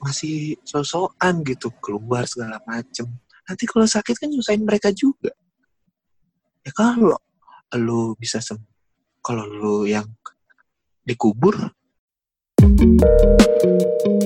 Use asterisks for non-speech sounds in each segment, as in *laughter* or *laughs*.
masih sosokan gitu keluar segala macem. Nanti kalau sakit kan nyusahin mereka juga. Ya kalau lu bisa sem kalau lu yang dikubur. Selamat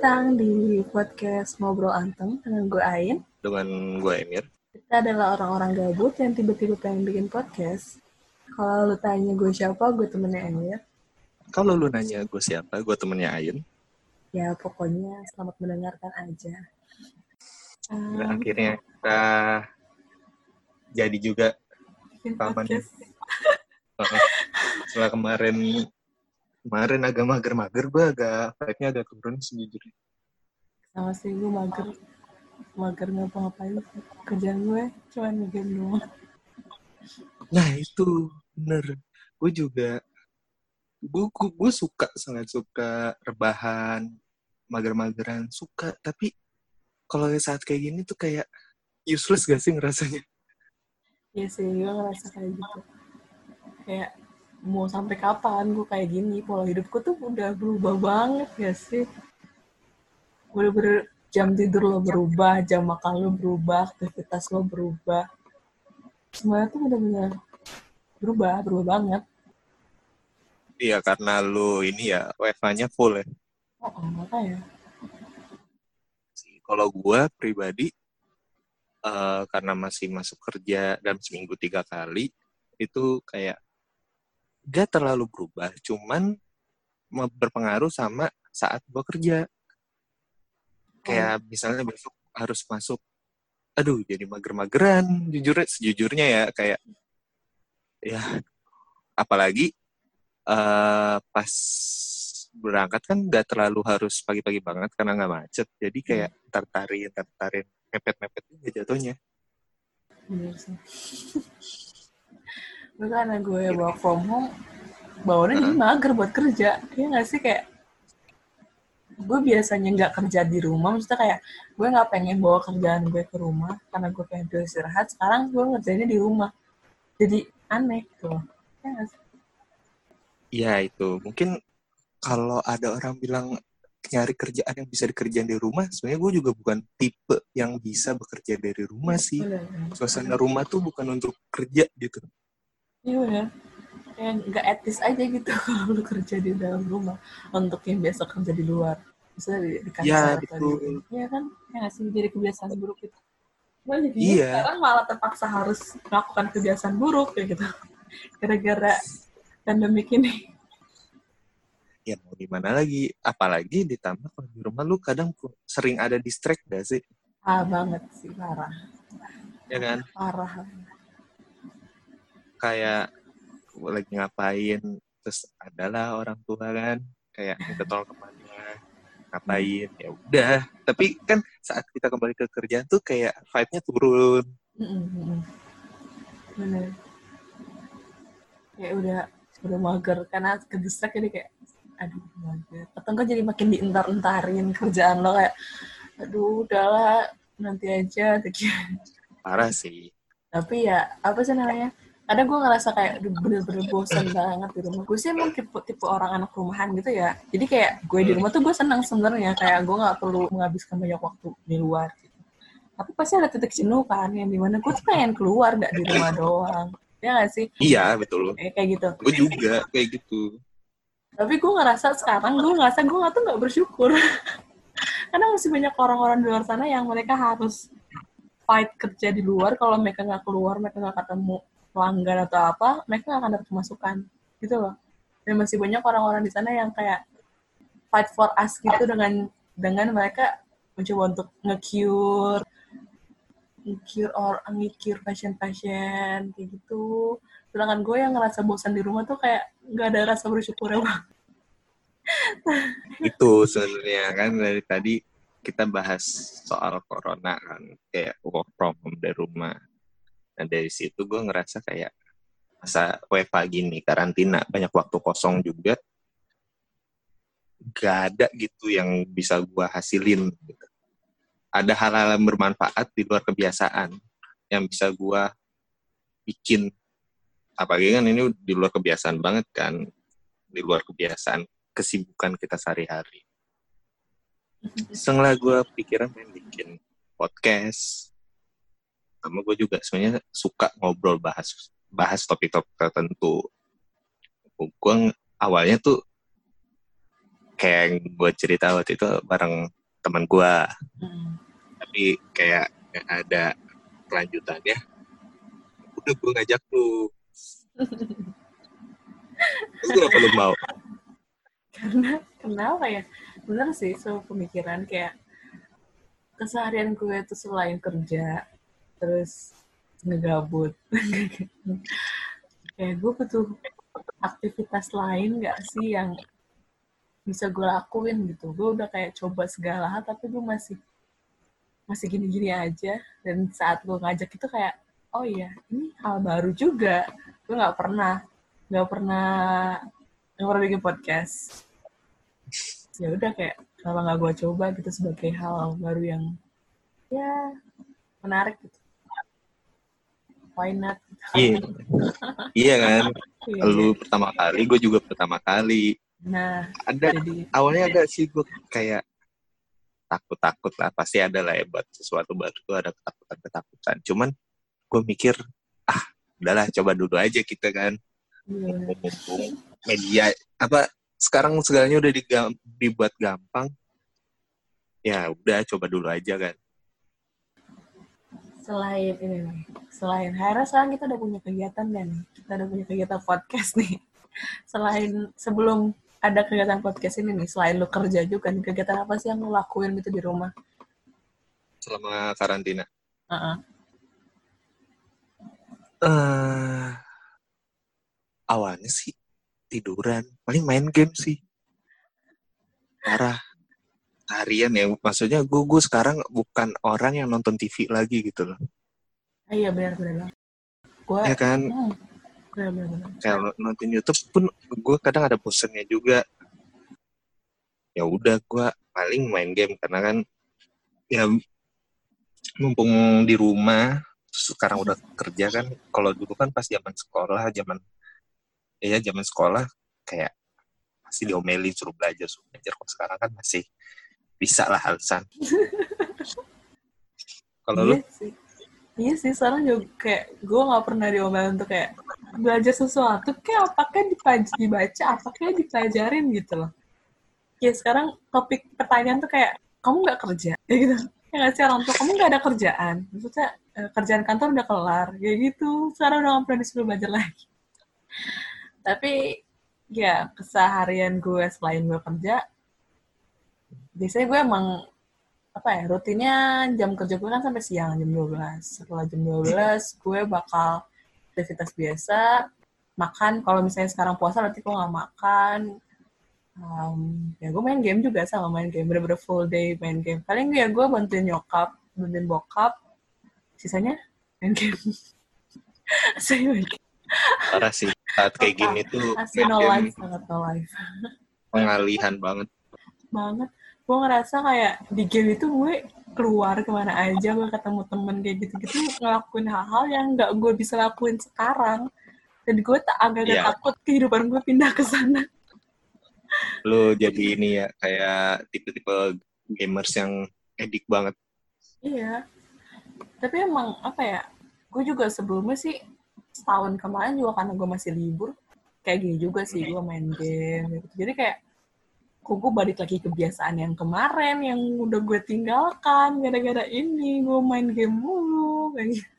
datang di podcast Ngobrol Anteng dengan gue Ain. dengan gue Emir Kita adalah orang-orang gabut yang tiba-tiba pengen bikin podcast. Kalau lu tanya gue siapa, gue temennya Emir. kalau lu nanya gue siapa gue temennya Ain Ya pokoknya selamat mendengarkan aja. Um, dan akhirnya kita jadi juga podcast. *laughs* setelah kemarin kemarin agak mager-mager gue agak vibe-nya agak turun sejujurnya Sama sih gue mager. Mager ngapa-ngapain. Kerjaan gue cuma ngegame doang. Nah itu bener. Gue juga gue gue suka sangat suka rebahan, mager-mageran suka. Tapi kalau saat kayak gini tuh kayak useless gak sih ngerasanya? Iya sih, gue ngerasa kayak gitu. Kayak mau sampai kapan gue kayak gini, pola hidupku tuh udah berubah banget ya sih. Bener-bener jam tidur lo berubah, jam makan lo berubah, aktivitas lo berubah. Semuanya tuh bener-bener berubah, berubah banget. Iya karena lu ini ya WFH-nya full ya. Oh, oh makanya. Kalau gue pribadi eh, karena masih masuk kerja dan seminggu tiga kali itu kayak gak terlalu berubah, cuman berpengaruh sama saat gue kerja. kayak misalnya besok harus masuk aduh jadi mager-mageran jujur sejujurnya ya kayak ya apalagi eh pas berangkat kan nggak terlalu harus pagi-pagi banget karena nggak macet jadi kayak tertarin tertarin mepet-mepet juga jatuhnya sih. *laughs* Karena gue work from home, bawaannya jadi mager buat kerja. Iya gak sih kayak gue biasanya nggak kerja di rumah, maksudnya kayak gue nggak pengen bawa kerjaan gue ke rumah karena gue pengen beristirahat. Sekarang gue ngerjainnya di rumah, jadi aneh tuh. Ya nggak sih? ya itu mungkin kalau ada orang bilang nyari kerjaan yang bisa dikerjain di rumah sebenarnya gue juga bukan tipe yang bisa bekerja dari rumah sih suasana rumah tuh bukan untuk kerja gitu Iya udah. Kayak nggak etis aja gitu *laughs* kalau lu kerja di dalam rumah untuk yang biasa kerja di luar. Misalnya di, di kantor Ya, atau di Iya kan? Ya nggak sih? Jadi kebiasaan buruk. Gue jadi Iya. sekarang malah terpaksa harus melakukan kebiasaan buruk kayak gitu. *laughs* Gara-gara pandemik ini. ya mau gimana lagi apalagi ditambah kalau di rumah lu kadang sering ada distract gak sih Ah banget sih, parah. ya kan Parah. Kayak lagi ngapain terus adalah orang tua kan kayak minta tolong ke mana ngapain ya udah tapi kan saat kita kembali ke kerjaan tuh kayak vibe-nya turun mm-mm. Bener. Kayak udah udah mager karena ke distract jadi kayak aduh mager. Atau enggak jadi makin dientar-entarin kerjaan lo kayak aduh udahlah nanti aja *laughs* parah sih Tapi ya apa sih namanya? Kadang gue ngerasa kayak aduh, bener-bener bosan banget di rumah. Gue sih emang tipe, tipe orang anak rumahan gitu ya. Jadi kayak gue di rumah tuh gue senang sebenarnya. Kayak gue nggak perlu menghabiskan banyak waktu di luar. Gitu. Tapi pasti ada titik jenuh kan, yang di mana gue tuh pengen keluar gak di rumah doang. Ya gak sih? iya betul Kayak, kayak gitu. gue juga kayak gitu Tapi gue ngerasa sekarang, gue ngerasa gue tuh nggak bersyukur. *laughs* Karena masih banyak orang-orang di luar sana yang mereka harus fight kerja di luar. Kalau mereka nggak keluar, mereka nggak ketemu pelanggan atau apa, mereka nggak akan dapat pemasukan. Gitu loh. Dan masih banyak orang-orang di sana yang kayak fight for us gitu dengan dengan mereka mencoba untuk nge-cure nge-cure or nge-cure pasien-pasien kayak gitu. Sedangkan gue yang ngerasa bosan di rumah tuh kayak nggak ada rasa bersyukur bang. *laughs* itu sebenarnya kan dari tadi kita bahas soal corona kan kayak work from home dari rumah nah dari situ gue ngerasa kayak masa WFA gini karantina banyak waktu kosong juga gak ada gitu yang bisa gua hasilin gitu. ada hal-hal yang bermanfaat di luar kebiasaan yang bisa gua bikin. Apalagi kan ini di luar kebiasaan banget kan di luar kebiasaan kesibukan kita sehari-hari. Setengah gue pikiran pengen bikin podcast sama gue juga sebenarnya suka ngobrol bahas bahas topik-topik tertentu. Gue awalnya tuh kayak yang gue cerita waktu itu bareng teman gue, Hmm. tapi kayak gak ada kelanjutannya. Udah gue ngajak lu. Lu kenapa lu mau? karena kenapa ya bener sih so pemikiran kayak keseharian gue itu selain kerja terus ngegabut. *laughs* Kayak gue butuh aktivitas lain nggak sih yang bisa gue lakuin gitu? Gue udah kayak coba segala hal tapi gue masih masih gini-gini aja. Dan saat gue ngajak itu kayak oh iya ini hal baru juga. Gue nggak pernah nggak pernah nggak pernah bikin podcast. Ya udah kayak kenapa nggak gue coba gitu sebagai hal baru yang ya menarik gitu why not? Iya, iya kan? Iya, Lu pertama kali, gue juga pertama kali. nah Ada jadi awalnya ada sih gue kayak takut-takut lah. Pasti ada lah ya buat sesuatu baru tuh ada ketakutan-ketakutan. Cuman gue mikir ah udahlah coba dulu aja kita kan. Iya, mumpung media apa sekarang segalanya udah digam- dibuat gampang ya udah coba dulu aja kan selain ini nih selain Hera sekarang kita udah punya kegiatan nih? Kita udah punya kegiatan podcast nih. *laughs* Selain sebelum ada kegiatan podcast ini nih selain lu kerja juga nih kegiatan apa sih yang lu lakuin gitu di rumah? Selama karantina. Heeh. eh awalnya sih tiduran. Paling main game sih. Parah harian ya. Maksudnya gue gue sekarang bukan orang yang nonton TV lagi gitu loh. Ah, iya benar benar gue ya kan? Hmm, benar benar benar. Kayak nonton YouTube pun gue kadang ada bosennya juga. Ya udah gue paling main game karena kan ya mumpung di rumah sekarang udah kerja kan. Kalau dulu kan pas zaman sekolah zaman ya zaman sekolah kayak masih diomelin suruh belajar suruh belajar. Kok sekarang kan masih bisa lah alasan. *laughs* Kalau lu? Iya sih. Iya sih sekarang juga kayak gue nggak pernah diomelin untuk kayak belajar sesuatu kayak apakah dibaca, dibaca apakah dipelajarin gitu loh. Ya sekarang topik pertanyaan tuh kayak kamu nggak kerja? *laughs* Ya gitu. Ya nggak sih orang tua kamu nggak ada kerjaan? Maksudnya eh, kerjaan kantor udah kelar kayak gitu. Sekarang udah nggak pernah disuruh belajar *laughs* lagi. Tapi ya keseharian gue selain gue kerja biasanya gue emang apa ya rutinnya jam kerja gue kan sampai siang jam 12 setelah jam 12 gue bakal aktivitas biasa makan. Kalau misalnya sekarang puasa berarti gue nggak makan. Um, ya gue main game juga sama main game. Bener-bener full day main game. Paling ya gue bantuin nyokap bantuin bokap. Sisanya main game. *laughs* Saya main game. Parah sih saat kayak gini tuh asli no life no life. pengalihan banget. Banget gue ngerasa kayak di game itu gue keluar ke mana aja gue ketemu temen kayak gitu-gitu ngelakuin hal-hal yang nggak gue bisa lakuin sekarang. Dan gue tak agak-agak Iya. takut kehidupan gue pindah ke sana. Lu jadi ini ya kayak tipe-tipe gamers yang edik banget. Iya. Tapi emang apa ya gue juga sebelumnya sih setahun kemarin juga karena gue masih libur kayak gini juga sih gue main game gitu. Jadi kayak kok gue balik lagi kebiasaan yang kemarin yang udah gue tinggalkan gara-gara ini gue main game mulu kayak gitu.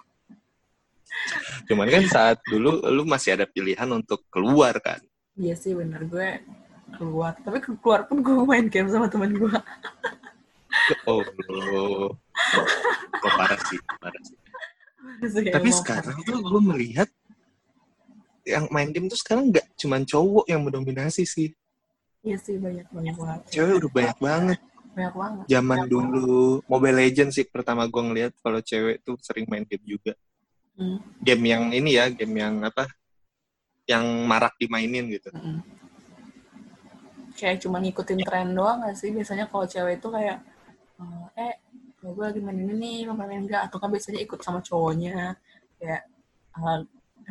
cuman kan saat dulu lu masih ada pilihan untuk keluar kan Iya sih bener gue keluar. Tapi ke- keluar pun gue main game sama temen gue. oh lu oh, parah sih parah sih tapi sekarang tuh gue melihat yang main game tuh sekarang nggak cuman cowok yang mendominasi sih Iya sih banyak banyak banget. cewek udah banyak banget Banyak banget. zaman dulu Mobile Legends sih pertama gue ngeliat kalau cewek tuh sering main game juga Hmm. game yang ini ya game yang apa yang marak dimainin gitu. Mm-mm. Kayak cuma ngikutin tren doang gak sih? Biasanya kalau cewek itu kayak, eh, gue lagi main ini nih, lo main enggak? Atau kan biasanya ikut sama cowoknya. Kayak, uh,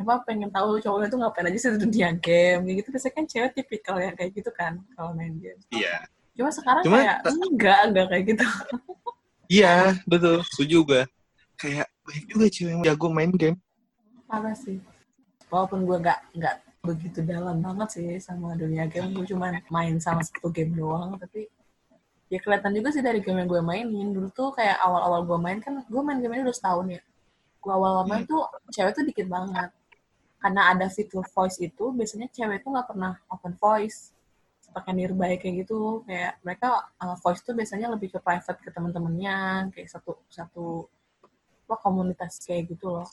apa pengen tahu cowoknya tuh ngapain aja sih di dunia game. Gitu. Biasanya kan cewek tipikal yang kayak gitu kan, kalau main game. Iya. Cuma sekarang Cuma- kayak, enggak, enggak kayak gitu. Iya, betul. Setuju gue. Kayak banyak juga cewek yang jago main game. Parah sih. Walaupun gue nggak nggak begitu dalam banget sih sama dunia game, gue cuma main sama satu game doang. Tapi ya kelihatan juga sih dari game yang gue mainin. Dulu tuh kayak awal-awal gue main kan, gue main game ini udah setahun ya. Gue awal main tuh cewek tuh dikit banget. Karena ada fitur voice itu, biasanya cewek tuh nggak pernah open voice. Pakai nearby kayak gitu. Kayak mereka uh, voice tuh biasanya lebih ke private ke teman-temannya, kayak satu satu apa komunitas kayak gitu loh.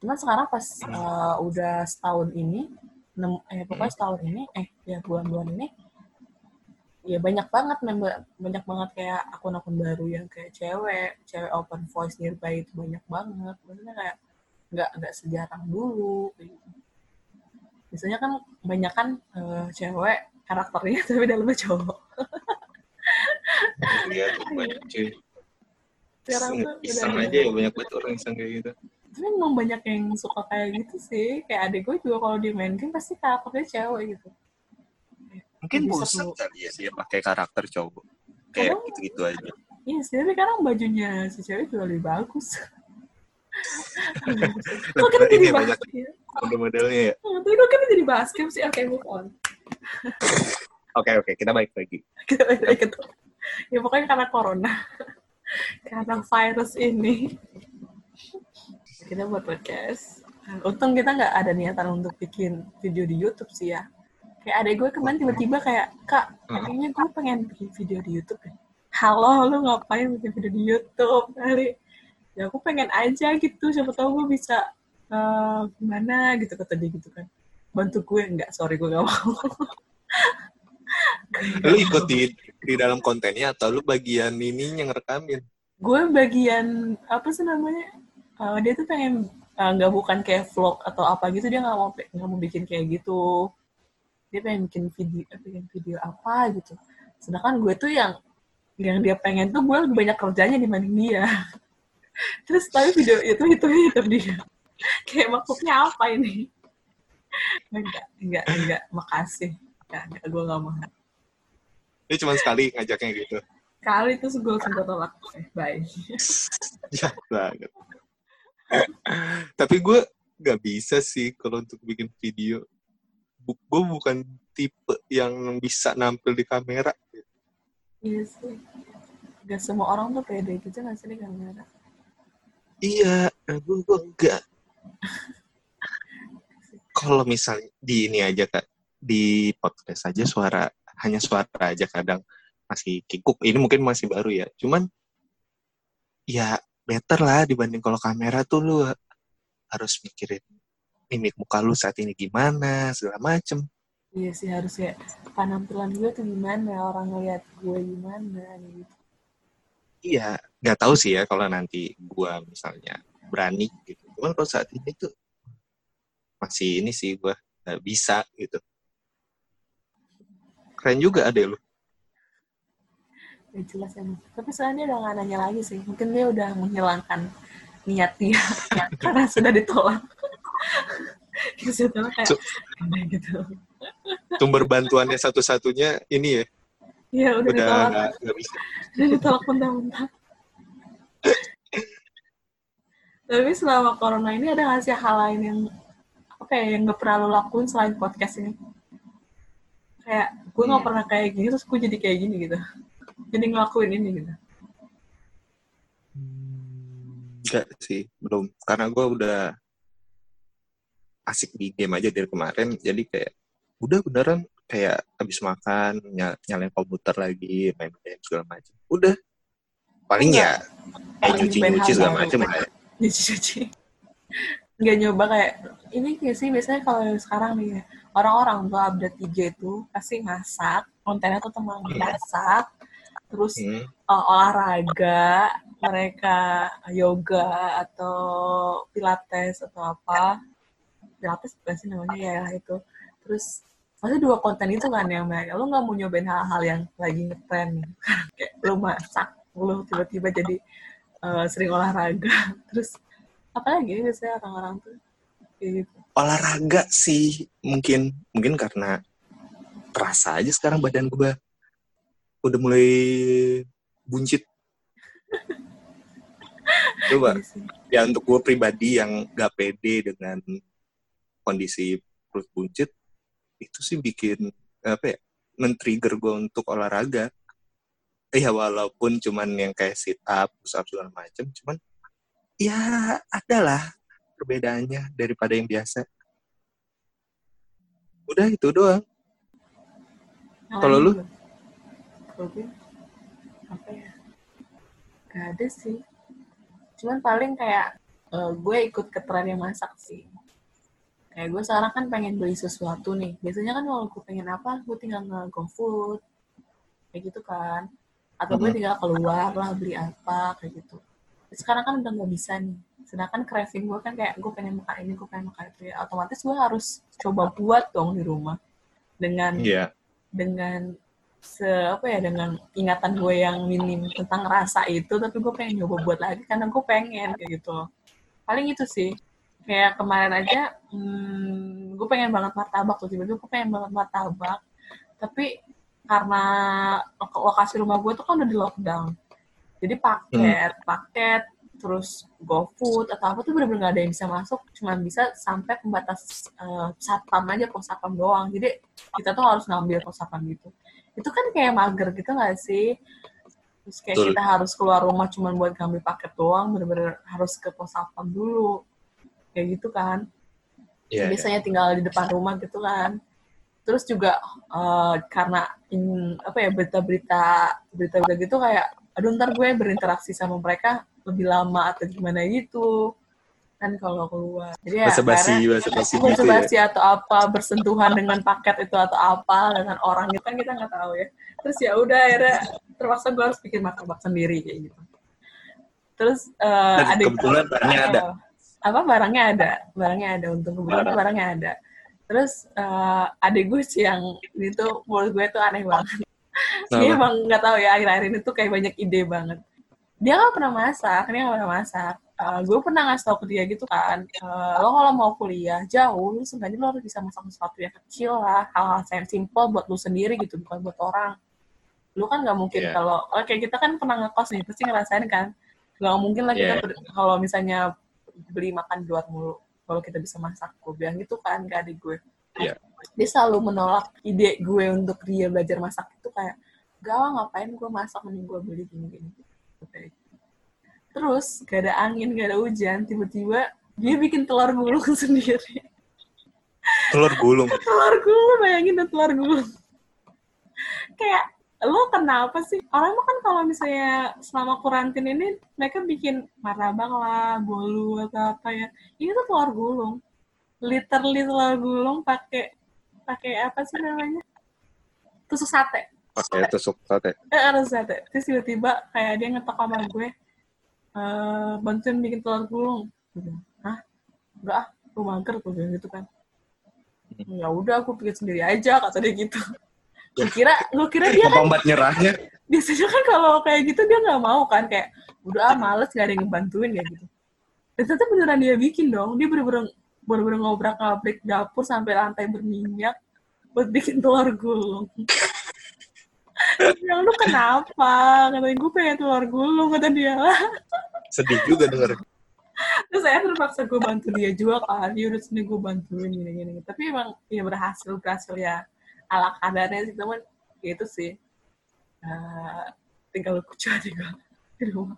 Cuman sekarang pas uh, udah setahun ini, nem- eh pokoknya setahun ini, eh ya bulan-bulan ini, ya banyak banget member, banyak banget kayak akun-akun baru yang kayak cewek, cewek open voice nearby itu banyak banget. Maksudnya kayak nggak nggak sejarang dulu. gitu. Biasanya kan banyak kan eh, cewek karakternya *laughs* tapi dalamnya cowok. Iya, tuh banyak cuy. Sekarang tuh Iseng aja ya banyak banget orang iseng kayak gitu. tapi emang banyak yang suka kayak gitu sih kayak adik gue juga kalau di main game pasti karakternya cewek gitu Mungkin bosan kali ya dia pakai karakter cowok. Kayak Kadang- gitu-gitu aja. iya sih tapi sekarang bajunya si cewek juga lebih bagus *laughs* *laughs* kok kita Ini jadi ya, basket model-modelnya ya. Oh, tapi kok kita jadi basket sih? Oke move on. Oke, oke. Kita balik lagi. kita balik lagi ya pokoknya karena corona. *laughs* Karena virus ini. Kita buat podcast. Untung kita nggak ada niatan untuk bikin video di YouTube sih ya. Kayak adek gue kemarin tiba-tiba kayak kak kayaknya gue pengen bikin video di YouTube deh. Halo lu ngapain bikin video di YouTube? Kali ya aku pengen aja gitu siapa tahu gue bisa eh, gimana gitu kata dia gitu kan. Bantu gue enggak? Sorry gue gak mau. *laughs* Lu ikut di, di dalam kontennya atau lu bagian ini yang ngerekamin? gue bagian apa sih namanya? Eh, dia tuh pengen eh, nggak bukan kayak vlog atau apa gitu dia nggak mau nggak mau bikin kayak gitu. Dia pengen bikin video bikin video apa gitu. Sedangkan gue tuh yang yang dia pengen tuh gue lebih banyak kerjanya dibanding dia *laughs* terus tapi video itu itu itu dia kayak maksudnya apa ini enggak enggak enggak makasih enggak, enggak gue nggak mau Dia cuma sekali ngajaknya gitu. kali terus gue sempat tolak eh, bye *laughs* Jahat banget. Tapi gue gak bisa sih kalau untuk bikin video. Gue bukan tipe yang bisa nampil di kamera. Iya sih. Gak semua orang tuh pede gitu gak sih di kamera. Iya, gue gue enggak. Kalau misalnya di ini aja kak, di podcast aja suara hanya suara aja kadang masih kikuk. Ini mungkin masih baru ya. Cuman ya better lah dibanding kalau kamera tuh lu harus mikirin mimik muka lu saat ini gimana segala macem. Iya sih harus ya penampilan gue tuh gimana, orang ngeliat gue gimana gitu. Iya, nggak tahu sih ya kalau nanti gua misalnya berani gitu. Cuman kalau saat ini tuh masih ini sih gua nggak bisa gitu. Keren juga ada lu. Ya jelas emang. Tapi dia udah gak nanya lagi sih. Mungkin dia udah menghilangkan niat dia *laughs* karena sudah ditolak. *laughs* Kayak gitu. Sumber bantuannya satu-satunya ini ya Iya udah, udah ditolak. nggak nggak bisa. *laughs* Udah ditolak mentah-mentah. Tapi selama corona ini ada gak sih hal lain yang apa ya yang gak pernah lo lakuin selain podcast ini? Kayak gue gak Hmm. pernah kayak gini terus gue jadi kayak gini gitu. Jadi ngelakuin ini gitu. Enggak sih, belum. Karena gua udah asik di game aja dari kemarin. Jadi kayak udah beneran kayak habis makan ny- nyalain komputer lagi main game segala macam. Udah. Paling ya kayak Nyobain nyuci-nyuci hal segala macam lah ya. *laughs* Cuci-cuci. Nggak nyoba kayak, ini kayak sih biasanya kalau sekarang nih ya, orang-orang tuh update IG itu pasti masak, kontennya tuh tentang masak, terus Hmm. uh, olahraga, mereka yoga atau pilates atau apa. pilates sih namanya ya itu terus pasti dua konten itu kan yang mereka lu nggak mau nyobain hal-hal yang lagi ngetren *laughs* kayak lu masak lu tiba-tiba jadi uh, sering olahraga. *laughs* Terus apalagi biasanya orang-orang tuh? Kayak gitu. Olahraga sih mungkin mungkin karena terasa aja sekarang badan gue udah mulai buncit. *laughs* Coba. Iya ya untuk gue pribadi yang gak pede dengan kondisi perut buncit itu sih bikin apa ya men-trigger gue untuk olahraga ya walaupun cuman yang kayak sit up push up segala macam cuman ya adalah perbedaannya daripada yang biasa udah itu doang Kalau lu? Gue, apa ya? Gak ada sih. Cuman paling kayak uh, gue ikut ke tren yang masak sih. Kayak gue sekarang kan pengen beli sesuatu nih. Biasanya kan kalau gue pengen apa, gue tinggal nge-GoFood. Kayak gitu kan. Atau gue tinggal keluar lah beli apa, kayak gitu. Sekarang kan udah nggak bisa nih. Sedangkan craving gue kan kayak gue pengen makan ini, gue pengen makan itu ya. Otomatis gue harus coba buat dong di rumah. Dengan Iya. dengan se apa ya dengan ingatan gue yang minim tentang rasa itu tapi gue pengen nyoba buat lagi karena gue pengen kayak gitu paling itu sih kayak kemarin aja hmm, gue pengen banget martabak tuh tiba-tiba gue pengen banget martabak. Tapi karena lo- lokasi rumah gue tuh kan udah di lockdown. Jadi paket paket terus GoFood atau apa tuh bener-bener gak ada yang bisa masuk. Cuma bisa sampai pembatas eh, satpam aja pos satpam doang. Jadi kita tuh harus ngambil pos satpam gitu. Itu kan kayak mager gitu gak sih? Terus kayak Betul. kita harus keluar rumah cuma buat ngambil paket doang bener-bener harus ke pos satpam dulu kayak gitu kan. Iya, iya. biasanya tinggal di depan rumah gitu kan. Terus juga eh, karena in, apa ya berita-berita berita-berita gitu kayak aduh ntar gue berinteraksi sama mereka lebih lama atau gimana gitu. Kan kalau keluar. Jadi ya Basa-basi, akhirnya basa-basi gitu basa ya. basi atau apa bersentuhan dengan paket itu atau apa dengan orang itu kan kita nggak tahu ya. Terus ya udah akhirnya terpaksa gue harus bikin martabak sendiri kayak gitu. Terus eh, Dan adik kebetulan barangnya ada. Apa barangnya ada barangnya ada untung kebetulan Barang. barangnya ada terus eh, adik gue sih yang itu menurut gue tuh aneh banget dia Kenapa? emang nggak tahu ya akhir-akhir ini tuh kayak banyak ide banget dia nggak pernah masak dia nggak pernah masak Eh, gue pernah ngasih tau ke dia gitu kan eh, lo kalau mau kuliah jauh lu sebenarnya lo harus bisa masak sesuatu yang kecil lah hal-hal yang simple buat lu sendiri gitu bukan buat orang lu kan nggak mungkin Iya. kalau kayak kita kan pernah ngekos nih pasti ngerasain kan nggak mungkin lah kita Iya. ber- kalau misalnya beli makan di luar mulu kalau kita bisa masak gue bilang gitu kan ke adik gue Iya. dia selalu menolak ide gue untuk dia belajar masak itu kayak gak ngapain gue masak mending gue beli gini gini gitu. terus gak ada angin gak ada hujan tiba-tiba dia bikin telur gulung *laughs* sendiri Telur gulung. telur gulung bayangin telur gulung kayak lo kenapa sih? Orang mah kan kalau misalnya selama kurantin ini mereka bikin martabak lah bolu atau apa ya. Ini tuh telur gulung. Literally telur gulung pakai pakai apa sih namanya? Tusuk sate. Pakai tusuk sate. eh harus sate. Terus tiba-tiba kayak dia ngetok sama gue eh bantuin bikin telur gulung. Hah? Enggak ah gue mager. Gue bilang gitu kan. Ya udah aku bikin sendiri aja kata dia gitu gue kira gue kira dia kan Pembat nyerahnya. biasanya kan kalau kayak gitu dia nggak mau kan kayak udah ah males gak ada yang ngebantuin ya gitu. Dan ternyata beneran dia bikin dong. Dia bener-bener bener-bener ngobrak-ngabrik dapur sampai lantai berminyak buat bikin telur gulung. Yang lu kenapa? Katanya gue pengen telur gulung kata dia. Sedih juga denger. terus saya terpaksa gue bantu dia juga kan. Dia udah sini gue bantuin gini gini tapi emang ya berhasil berhasil ya ala kadarnya sih teman gitu sih Eh, tinggal kucing aja gue di rumah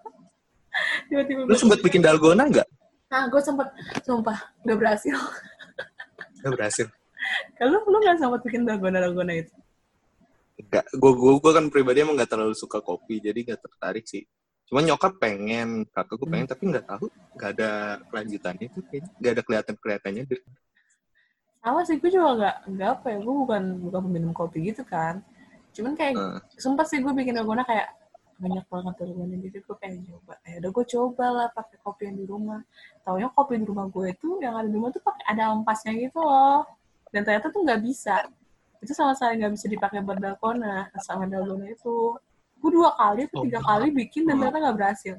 tiba-tiba Lu gue sempat bikin dalgona nggak? nah gue sempet sumpah gak berhasil Nggak berhasil. kalau lu nggak sempet bikin dalgona dalgona itu Enggak. Gue gue gue kan pribadi emang nggak terlalu suka kopi, jadi nggak tertarik sih. Cuma nyokap pengen, kakak gue pengen, tapi nggak tahu, nggak ada kelanjutannya kayaknya. Nggak ada kelihatan kelihatannya. Sama sih gue juga nggak nggak apa ya gue bukan bukan peminum kopi gitu kan. Cuman kayak Nah, sempat sih gue bikin dalgona kayak banyak banget turunan jadi gue pengen coba ya udah gue coba lah pakai kopi yang di rumah. Taunya kopi di rumah gue itu yang ada di rumah tuh pakai ada ampasnya gitu loh. Dan ternyata tuh nggak bisa. Itu sama sekali nggak bisa dipakai berdalgona sama dalgona itu. Gue dua kali atau tiga kali bikin dan ternyata nggak berhasil.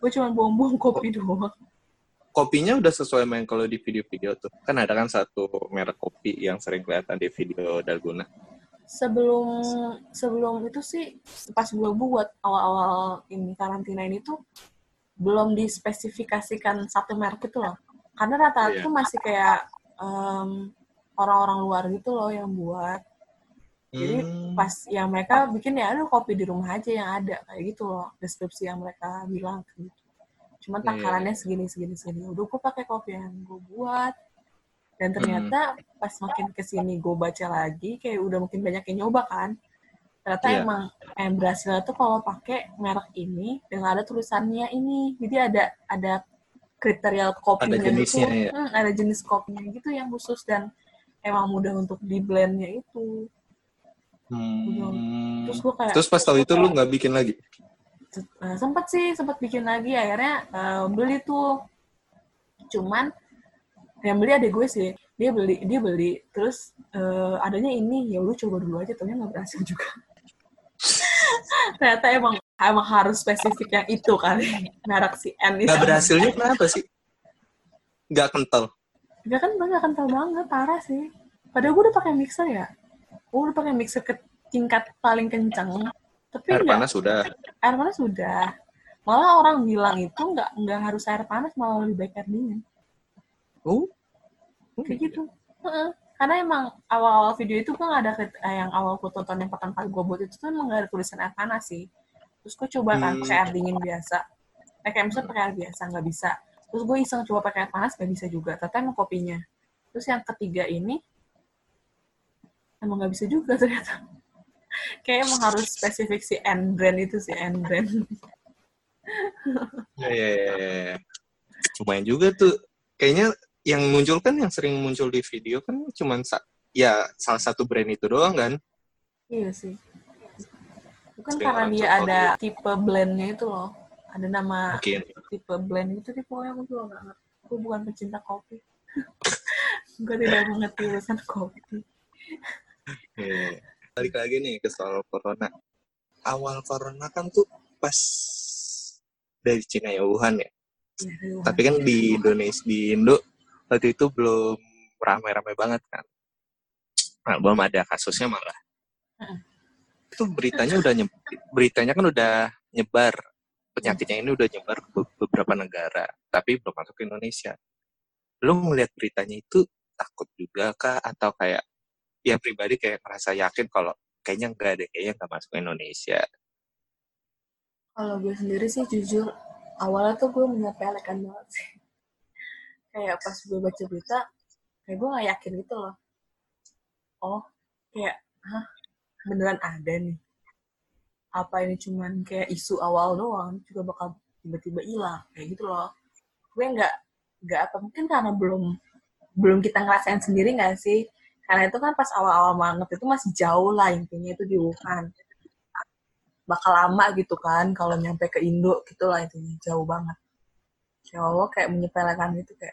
Gue cuma buang-buang kopi *laughs* doang kopinya udah sesuai main kalau di video-video tuh. Kan ada kan satu merek kopi yang sering kelihatan di video dalgona. Sebelum sebelum itu sih pas gue buat awal-awal ini karantina ini tuh belum dispesifikasikan satu merek itu loh. Karena rata-rata tuh masih kayak em, orang-orang luar gitu loh yang buat. Jadi Hmm. pas yang mereka bikin ya aduh kopi di rumah aja yang ada. Kayak gitu loh deskripsi yang mereka bilang gitu cuman Iya. takarannya segini segini segini udah gue pakai kopi yang gue buat dan ternyata pas makin ke sini gue baca lagi kayak udah makin banyak yang nyoba kan ternyata Iya. emang yang berhasil tuh kalau pakai merek ini dan ada tulisannya ini jadi ada ada kriteria kopinya Ada jenisnya gitu ya? Hmm, ada jenis kopinya gitu yang khusus dan emang mudah untuk di blendnya itu Hmm. terus gue kayak Terus pas tahu itu lu nggak bikin lagi? Nah, sempet sih sempet bikin lagi. Akhirnya eh, beli tuh. Cuman yang beli ada gue sih. Dia beli dia beli. Terus eh, adanya ini. Ya lu coba dulu aja. Ternyata nggak berhasil juga. *laughs* Ternyata emang emang harus spesifik yang itu kali. Merek si N itu Nggak berhasilnya kenapa sih? Nggak kental. Gak kan gak kental banget. Parah sih. Padahal gue udah pakai mixer ya. Gue udah pakai mixer ke tingkat paling kencang tapi Air panas sudah. *laughs* air panas sudah malah orang bilang itu nggak nggak harus air panas malah lebih baik air dingin. Oh. kayak gitu. Heeh. karena emang awal-awal video itu gue nggak ada eh, yang awal gue tonton yang pertama kali gue buat itu tuh emang nggak ada tulisan air panas sih. Terus gue coba kan Hmm. pakai air dingin biasa. Eh, kayak misalnya pakai air biasa nggak bisa. Terus gue iseng coba pakai air panas nggak bisa juga. Ternyata emang kopinya. Terus yang ketiga ini emang nggak bisa juga ternyata kayak emang harus spesifik si N brand itu si N brand Ya, ya, ya, ya. Lumayan juga tuh. Kayaknya yang muncul kan yang sering muncul di video kan cuman sa- ya salah satu brand itu doang kan. Iya sih. Bukan Sering karena dia ada tipe blendnya itu loh. Ada nama Mungkin. tipe blend itu di pokoknya aku juga nggak ngerti. Aku bukan pecinta kopi. *laughs* gue tidak mengerti urusan kopi. Ya. Balik lagi nih ke soal corona. Awal corona kan tuh pas dari Cina ya Wuhan ya. Ya, aduh. Tapi kan di Indonesia di Indo waktu itu belum ramai-ramai banget kan. Nah, belum ada kasusnya malah. Heeh. Itu beritanya udah nyebar, beritanya kan udah nyebar penyakitnya ini udah nyebar ke be- beberapa negara, tapi belum masuk ke Indonesia. Lu ngeliat beritanya itu takut juga kah atau kayak ya pribadi kayak merasa yakin kalau kayaknya enggak deh, kayaknya nggak masuk ke Indonesia. Kalau gue sendiri sih jujur awalnya tuh gue menyepelekan banget sih. Kayak pas gue baca berita, kayak gue gak yakin gitu loh. Oh, kayak, hah, beneran ada nih. Apa ini cuman kayak isu awal doang, juga bakal tiba-tiba hilang, kayak gitu loh. Gue nggak, nggak apa, mungkin karena belum belum kita ngerasain sendiri nggak sih? Karena itu kan pas awal-awal banget itu masih jauh lah intinya itu di Wuhan bakal lama gitu kan kalau nyampe ke Indo gitu lah intinya jauh banget ya Allah kayak menyepelekan gitu kayak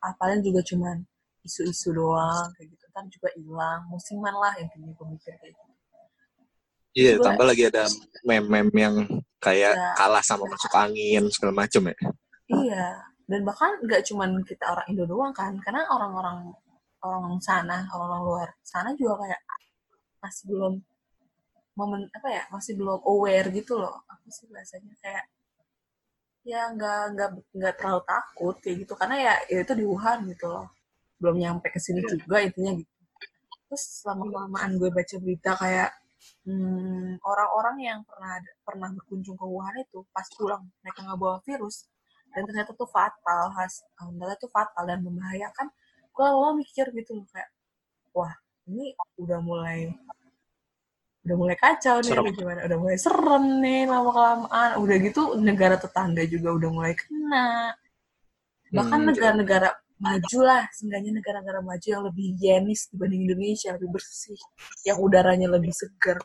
ah paling juga cuman isu-isu doang kayak gitu kan juga hilang musiman lah intinya gue mikir kayak gitu Iya, Gua- tambah lagi ada meme-meme yang kayak Ya. kalah sama masuk angin segala macem ya. iya dan bahkan nggak cuman kita orang Indo doang kan karena orang-orang orang sana orang luar sana juga kayak masih belum momen apa ya masih belum aware gitu loh. Apa sih bahasanya? Kayak ya nggak nggak nggak terlalu takut kayak gitu. Karena ya, ya itu di Wuhan gitu loh. Belum nyampe ke sini juga intinya gitu. Terus selama kelamaan gue baca berita kayak hmm, orang-orang yang pernah pernah berkunjung ke Wuhan itu pas pulang mereka nggak bawa virus dan ternyata tuh fatal has ternyata tuh fatal dan membahayakan gue awal mikir gitu loh kayak wah ini udah mulai udah mulai kacau nih Serem. gimana? Udah mulai serem nih lama kelamaan udah gitu negara tetangga juga udah mulai kena. Bahkan Hmm, negara-negara maju lah seenggaknya negara-negara maju yang lebih higienis dibanding Indonesia lebih bersih yang udaranya lebih segar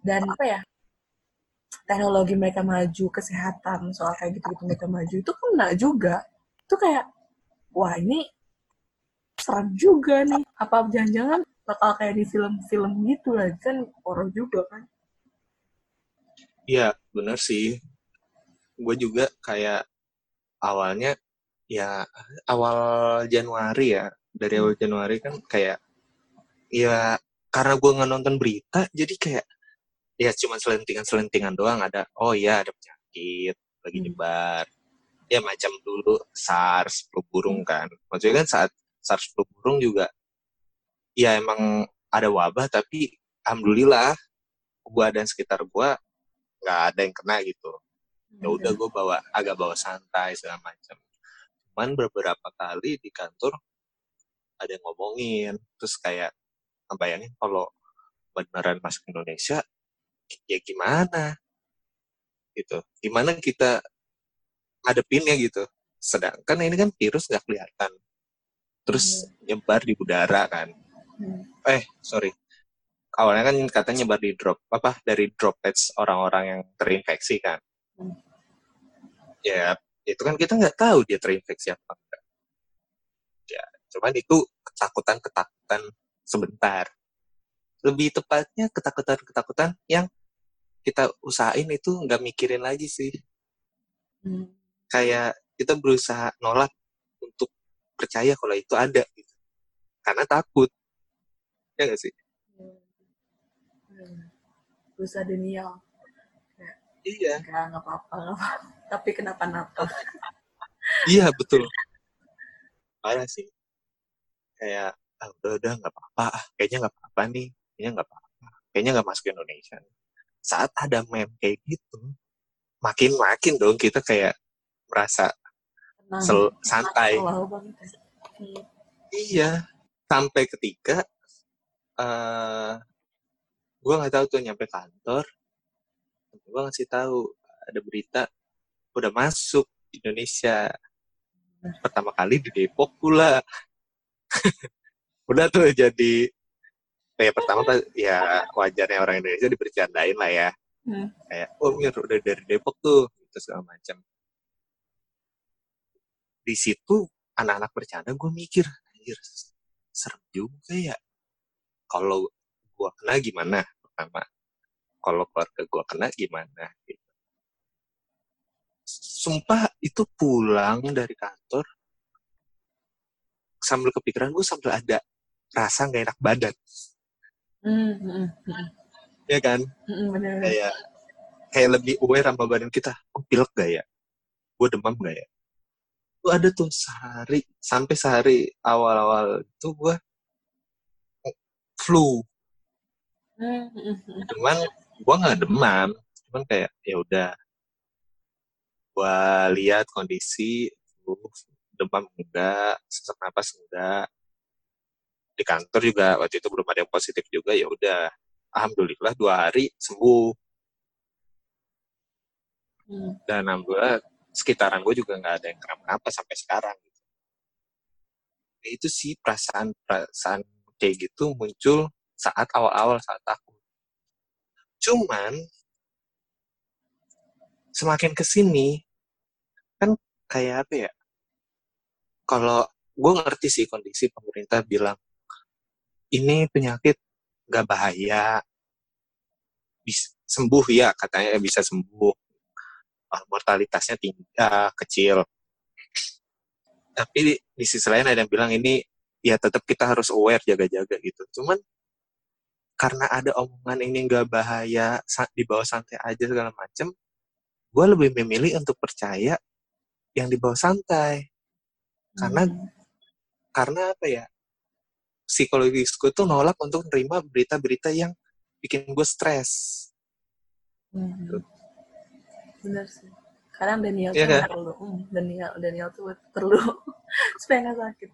dan apa ya teknologi mereka maju, kesehatan soal kayak gitu-gitu mereka maju itu kena juga. Itu kayak wah ini serem juga nih. Apa jangan-jangan bakal kayak di film-film gitu lah kan horor juga kan. Iya, bener sih. Gue juga kayak awalnya ya awal Januari ya dari awal Januari kan kayak ya karena gue nggak nonton berita jadi kayak ya cuma selentingan-selentingan doang ada oh iya ada penyakit lagi Hmm. nyebar ya macam dulu SARS flu burung kan maksudnya kan saat SARS flu burung juga ya emang ada wabah tapi alhamdulillah gua dan sekitar gua nggak ada yang kena gitu. Ya udah gue bawa agak bawa santai segala macam. Cuman beberapa kali di kantor ada yang ngomongin terus kayak ngebayangin kalau beneran masuk Indonesia ya gimana? Gitu. Gimana kita ngadepinnya gitu. Sedangkan ini kan virus nggak kelihatan terus nyebar di udara kan. Hmm. eh sorry. Awalnya kan katanya nyebar di drop apa dari droplets orang-orang yang terinfeksi kan. Hmm. ya itu kan kita nggak tahu dia terinfeksi apa enggak. Ya cuman itu ketakutan ketakutan sebentar. Lebih tepatnya ketakutan ketakutan yang kita usahain itu nggak mikirin lagi sih. Hmm. kayak kita berusaha nolak untuk percaya kalau itu ada gitu. Karena takut. Ya nggak sih? Hmm. Denial. iya. Enggak, nggak apa-apa, nggak apa-apa. *laughs* Tapi kenapa-napa. *laughs* iya betul. Parah sih. Kayak ah, udah udah nggak apa-apa. Ah, kayaknya nggak apa-apa nih. Kayaknya nggak apa-apa. Kayaknya nggak masuk Indonesia saat ada meme kayak gitu makin makin dong kita kayak merasa Tenang. sel- santai. iya sampai ketika eh gue nggak tahu tuh nyampe kantor gue ngasih tahu ada berita udah masuk Indonesia. Pertama kali di Depok pula. *laughs* Udah tuh jadi ya pertama ya wajarnya orang Indonesia dibercandain lah ya. Hmm. kayak oh Mir udah dari Depok tuh gitu segala macam di situ anak-anak bercanda gue mikir anjir serem juga ya. Kalau gue kena gimana? Pertama kalau keluarga gue kena gimana? Gitu sumpah itu pulang dari kantor sambil kepikiran gue sambil ada rasa nggak enak badan. Hmm, hmm, hmm. ya kan? Hmm, bener-bener. kayak kayak lebih aware sama badan kita gue pilek gak ya? Gue demam gak ya tuh ada tuh sehari sampai sehari awal-awal itu gue flu. Hmm, cuman gue nggak demam cuman kayak ya udah. Gue lihat kondisi flu, demam enggak sesak napas enggak. Di kantor juga waktu itu belum ada yang positif juga ya udah. Alhamdulillah dua hari sembuh. Hmm. dan alhamdulillah sekitaran gue juga nggak ada yang kenapa-napa sampai sekarang. Ya, itu sih perasaan perasaan kayak gitu muncul saat awal-awal saat takut cuman semakin ke sini kan kayak apa ya kalau gue ngerti sih kondisi pemerintah bilang ini penyakit nggak bahaya bisa sembuh ya katanya bisa sembuh uh, mortalitasnya tinggi uh, kecil tapi di, di sisi lain ada yang bilang ini ya tetap kita harus aware jaga-jaga gitu cuman karena ada omongan ini nggak bahaya di bawah santai aja segala macem gue lebih memilih untuk percaya yang di bawah santai Karena- Hmm. karena apa ya psikologis gue tuh nolak untuk nerima berita-berita yang bikin gue stres Hmm. Bener sih. Kadang Daniel Iya tuh kan? perlu. Hmm, Daniel, Daniel tuh perlu *laughs* supaya nggak sakit.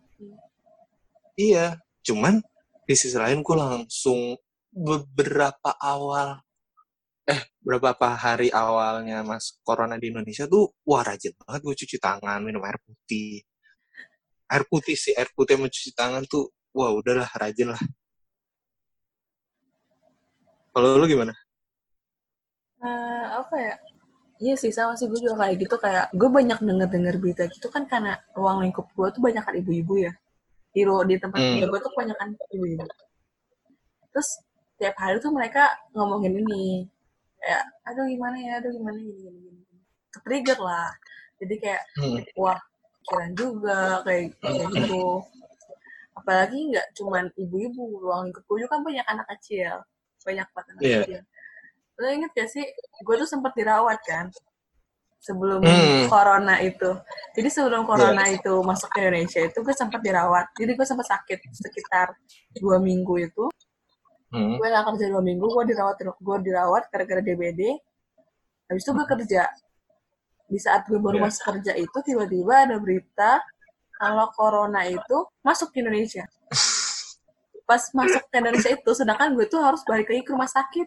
Iya, cuman di sisi lain gue langsung beberapa awal, eh beberapa hari awalnya mas corona di Indonesia tuh, wah rajin banget gue cuci tangan, minum air putih. Air putih sih, air putih sama cuci tangan tuh, wah udahlah rajin lah. Kalau lu gimana? Eh, apa ya iya sih sama sih gue juga kayak gitu kayak gue banyak denger denger berita gitu kan karena ruang lingkup gue tuh banyak kan ibu-ibu ya. Di di tempat Hmm. gue tuh banyak kan ibu-ibu. Terus tiap hari tuh mereka ngomongin ini kayak aduh gimana ya aduh gimana gini gini gini trigger lah. Jadi kayak Hmm. wah pikiran juga kayak kayak gitu. Apalagi nggak cuman ibu-ibu ruang lingkup gue juga kan banyak anak kecil. Banyak banget anak Iya. kecil lo inget gak sih gue tuh sempat dirawat kan sebelum Hmm. corona itu. Jadi sebelum corona itu masuk ke Indonesia itu gue sempat dirawat. Jadi gue sempat sakit sekitar dua minggu itu. Hmm. gue gak kerja dua minggu gue dirawat gue dirawat gara-gara DBD habis itu gue kerja. Di saat gue baru Iya. masuk kerja itu tiba-tiba ada berita kalau corona itu masuk ke Indonesia. *laughs* Pas masuk ke Indonesia itu sedangkan gue tuh harus balik lagi ke rumah sakit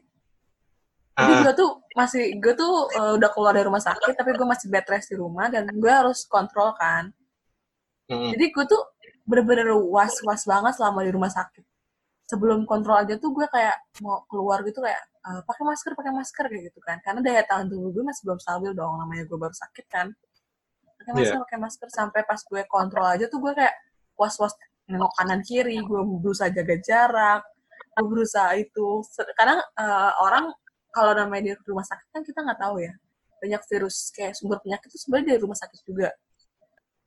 jadi Ah, gue tuh masih gue tuh eh, udah keluar dari rumah sakit tapi gue masih bed rest di rumah dan gue harus kontrol kan. Hmm. jadi gue tuh bener-bener was-was banget selama di rumah sakit. Sebelum kontrol aja tuh gue kayak mau keluar gitu kayak eh, pakai masker pakai masker kayak gitu kan. Karena daya tahan tubuh gue masih belum stabil dong namanya gue baru sakit kan. Pakai masker pakai masker sampai pas gue kontrol aja tuh gue kayak was-was nengok kanan kiri gue berusaha jaga jarak gue berusaha itu. Kadang eh, orang kalau namanya di rumah sakit kan kita nggak tahu ya banyak virus kayak sumber penyakit itu sebenarnya dari rumah sakit juga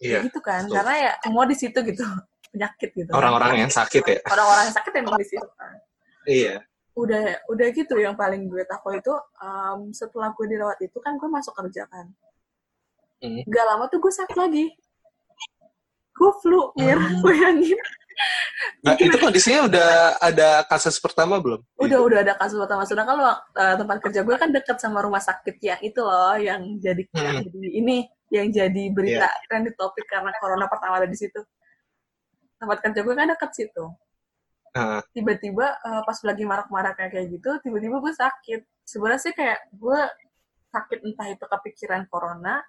Iya. Gitu kan betul. karena ya semua di situ gitu *laughs* penyakit gitu kan. Orang-orang yang sakit ya. orang-orang yang sakit emang di situ kan Iya. udah udah gitu yang paling gue takut itu em, setelah gue dirawat itu kan gue masuk kerja kan Hmm. gak lama tuh gue sakit lagi gue flu mir Hmm. bayangin Nah, itu kondisinya udah ada kasus pertama belum? udah udah ada kasus pertama. Sudah kan eh, tempat kerja gue kan deket sama rumah sakit yang itu loh yang jadi yang Hmm. jadi ini yang jadi berita trending topik karena corona pertama ada di situ. Tempat kerja gue kan deket situ. Nah, tiba-tiba eh, pas lagi marak-marak kayak gitu tiba-tiba gue sakit. Sebenarnya sih kayak gue sakit entah itu kepikiran corona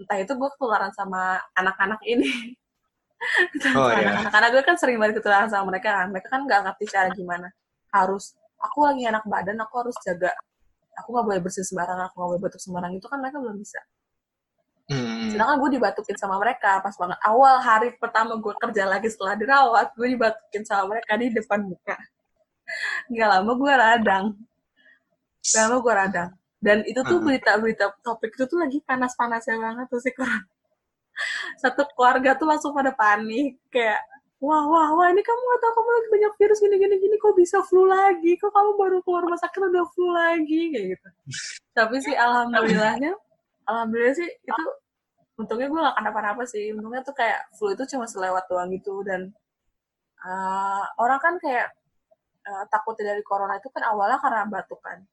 entah itu gue ketularan sama anak-anak ini *laughs* *laughs* Oh, iya. karena gue kan sering banget ketularan sama mereka kan. Mereka kan nggak ngerti cara gimana harus aku lagi anak badan aku harus jaga. Aku nggak boleh bersin sembarangan aku nggak boleh batuk sembarangan. Itu kan mereka belum bisa. Hmm. sedangkan gue dibatukin sama mereka pas banget. Awal hari pertama gue kerja lagi setelah dirawat gue dibatukin sama mereka di depan muka. Nggak lama gue radang. Nggak lama gue radang. Dan itu tuh Hmm. berita-berita topik itu tuh lagi panas-panasnya banget tuh sih corona satu keluarga tuh langsung pada panik kayak wah wah wah ini kamu nggak tahu kamu lagi banyak virus gini gini gini kok bisa flu lagi? Kok kamu baru keluar rumah sakit udah flu lagi? Kayak gitu. Tapi sih alhamdulillahnya alhamdulillah sih itu untungnya gue gak kenapa-napa sih. Untungnya tuh kayak flu itu cuma selewat doang gitu dan uh, orang kan kayak uh, takutnya dari corona itu kan awalnya karena batuk kan.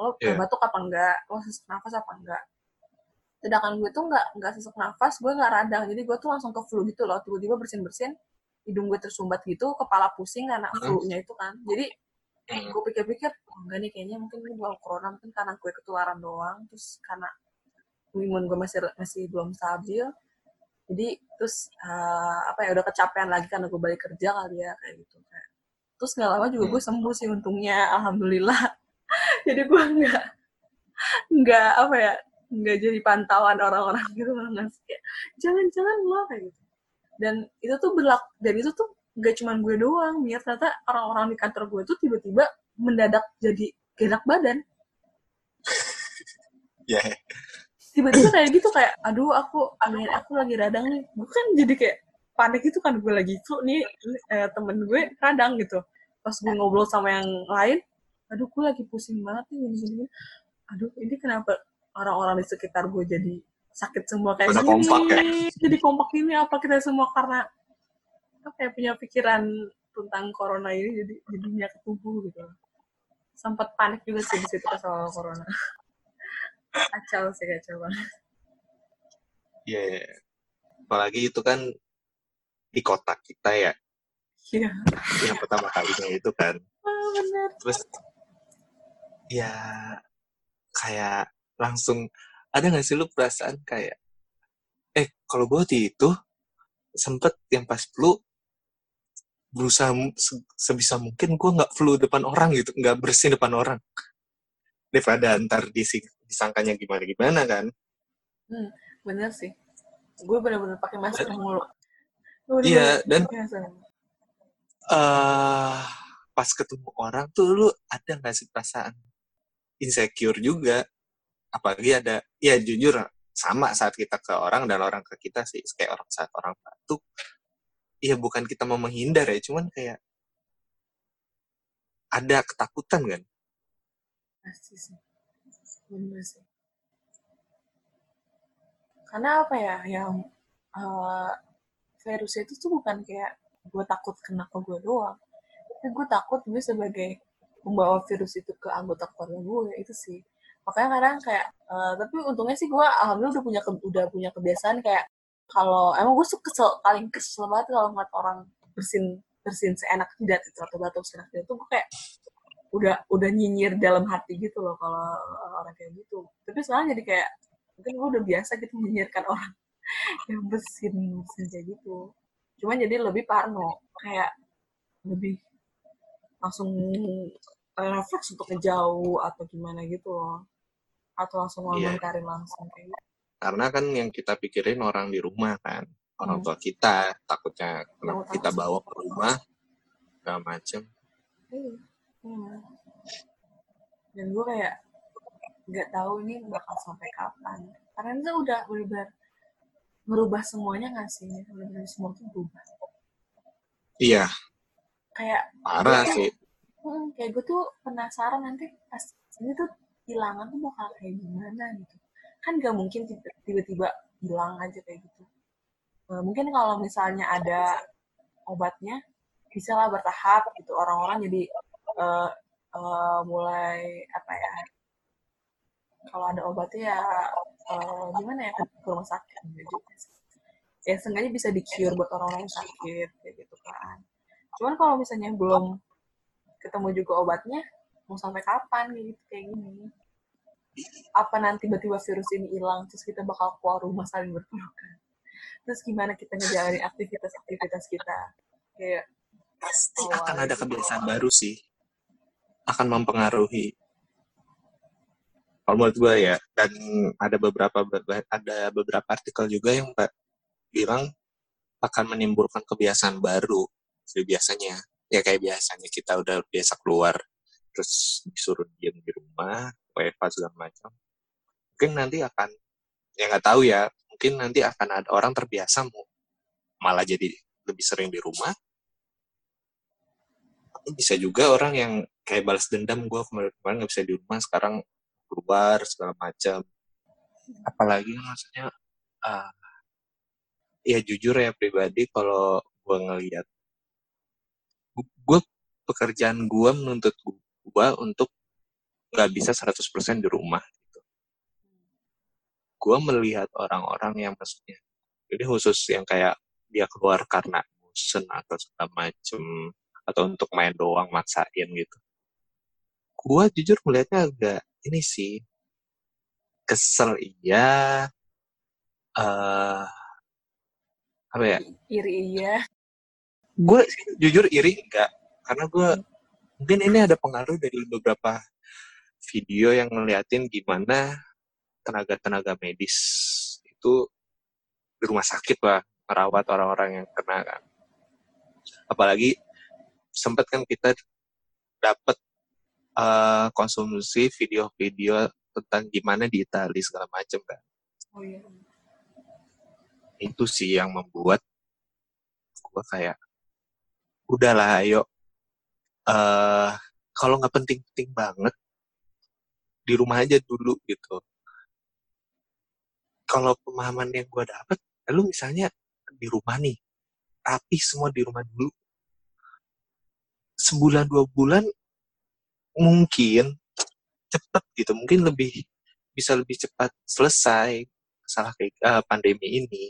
Lo Iya. batuk apa enggak? Lo sesak nafas apa enggak sedangkan gue tuh nggak nggak sesak nafas gue nggak radang. Jadi gue tuh langsung ke flu gitu loh. Tiba-tiba bersin bersin hidung gue tersumbat gitu kepala pusing karena Hmm. flu-nya itu kan. Jadi Hmm. gue pikir-pikir oh, enggak nih kayaknya mungkin ini bukan corona mungkin karena gue ketularan doang. Terus karena imun gue masih masih belum stabil. Jadi terus eh, apa ya udah kecapean lagi karena gue balik kerja kali ya kayak gitu Kayak- terus nggak lama juga gue sembuh sih untungnya alhamdulillah. *laughs* Jadi gue nggak nggak apa ya nggak jadi pantauan orang-orang gitu nggak sih kayak jangan-jangan lo kayak gitu. Dan itu tuh berlaku dan itu tuh gak cuma gue doang mir. Ternyata orang-orang di kantor gue tuh tiba-tiba mendadak jadi gerak badan. *laughs* Ya. tiba-tiba kayak gitu kayak aduh aku amin aku lagi radang nih. Gue kan jadi kayak panik itu kan gue lagi flu nih eh, temen gue radang gitu. Pas gue ngobrol sama yang lain aduh gue lagi pusing banget nih gini gini. Aduh ini kenapa orang-orang di sekitar gue jadi sakit semua kayak Pada gini kompak ya? jadi kompak ini apa kita semua karena apa ya punya pikiran tentang corona ini jadi jadinya ke tubuh gitu sempat panik juga sih di situ pas awal corona *laughs* kacau sih kacau banget Iya. iya. Apalagi itu kan di kota kita ya, iya yang pertama kalinya itu kan. ah, bener Terus ya kayak langsung ada nggak sih lu perasaan kayak eh kalau gue waktu itu sempet yang pas flu berusaha se- sebisa mungkin gue nggak flu depan orang gitu nggak bersin depan orang daripada ntar disangkanya gimana-gimana kan. Hmm, bener sih. Gue bener-bener pakai masker mulu. Iya, dan eh pas ketemu orang tuh lu ada nggak sih perasaan insecure juga? Apalagi ada, ya jujur sama saat kita ke orang dan orang ke kita sih kayak orang saat orang batuk. Iya bukan kita mau menghindar ya, cuman kayak ada ketakutan kan? Pasti sih. Bener sih. Karena apa ya, yang eh, virusnya itu tuh bukan kayak gue takut kena ke gue doang. Tapi gue takut gue sebagai pembawa virus itu ke anggota keluarga gue itu sih. Makanya kadang kayak, eh, tapi untungnya sih gue alhamdulillah udah punya ke- udah punya kebiasaan kayak kalau emang gue suka kesel paling kesel banget kalau ngeliat orang bersin bersin seenak jidat itu atau batuk seenak jidat itu gue kayak udah udah nyinyir dalam hati gitu loh kalau orang kayak gitu. Tapi sekarang jadi kayak mungkin gue udah biasa gitu menyinyirkan *laughs* orang yang bersin bersin kayak gitu. Cuman jadi lebih parno kayak lebih langsung eh, refleks untuk ngejauh atau gimana gitu loh atau langsung Iya. ngomentarin langsung kayak gitu Karena kan yang kita pikirin orang di rumah kan, orang Hmm. tua kita takutnya tahu kita bawa ke rumah segala macem. Iya. Iya. dan gue kayak nggak tahu ini bakal sampai kapan karena itu udah benar merubah semuanya nggak sih benar semua tuh berubah Iya, kayak parah gue sih. hmm, kayak gue tuh penasaran nanti pas ini tuh hilangan tuh bakal kayak gimana gitu. Kan gak mungkin tiba- tiba-tiba hilang aja kayak gitu. Eh, mungkin kalau misalnya ada obatnya bisa lah bertahap gitu. Orang-orang jadi eh, eh, mulai apa ya kalau ada obatnya ya eh, gimana ya ke, rumah sakit sih. ya seenggaknya bisa di cure buat orang-orang yang sakit kayak gitu kan. Cuman kalau misalnya belum ketemu juga obatnya mau sampai kapan gitu kayak gini apa nanti tiba-tiba virus ini hilang terus kita bakal keluar rumah saling berpelukan terus gimana kita ngejalanin aktivitas-aktivitas kita kayak Pasti awal akan ada gitu kebiasaan baru sih. Akan mempengaruhi. Kalau menurut gue ya, dan ada beberapa ada beberapa artikel juga yang bilang akan menimbulkan kebiasaan baru. Jadi biasanya, ya kayak biasanya kita udah biasa keluar, terus disuruh diam di rumah, WFH segala macam. Mungkin nanti akan, ya nggak tahu ya, mungkin nanti akan ada orang terbiasa mau malah jadi lebih sering di rumah. Bisa juga orang yang kayak balas dendam gue kemarin-kemarin nggak bisa di rumah, sekarang keluar segala macam. Apalagi maksudnya, ah, ya jujur ya pribadi kalau gue ngelihat, gue pekerjaan gue menuntut gue untuk nggak bisa 100% di rumah. Gitu. Gue melihat orang-orang yang maksudnya, jadi khusus yang kayak dia keluar karena bosen atau segala macem, atau untuk main doang maksain gitu. Gue jujur melihatnya agak ini sih, kesel iya, eh apa ya, iri iya gue jujur iri enggak, karena gue mungkin ini ada pengaruh dari beberapa video yang ngeliatin gimana tenaga-tenaga medis itu di rumah sakit lah merawat orang-orang yang kena kan. Apalagi sempat kan kita dapat eh, konsumsi video-video tentang gimana di Italia segala macam kan. oh iya Itu sih yang membuat gue kayak udahlah ayo eh kalau nggak penting-penting banget di rumah aja dulu gitu. Kalau pemahaman yang gue dapet, lu misalnya di rumah nih, rapi semua di rumah dulu. Sebulan dua bulan mungkin cepet gitu, mungkin lebih bisa lebih cepat selesai masalah kayak eh, pandemi ini,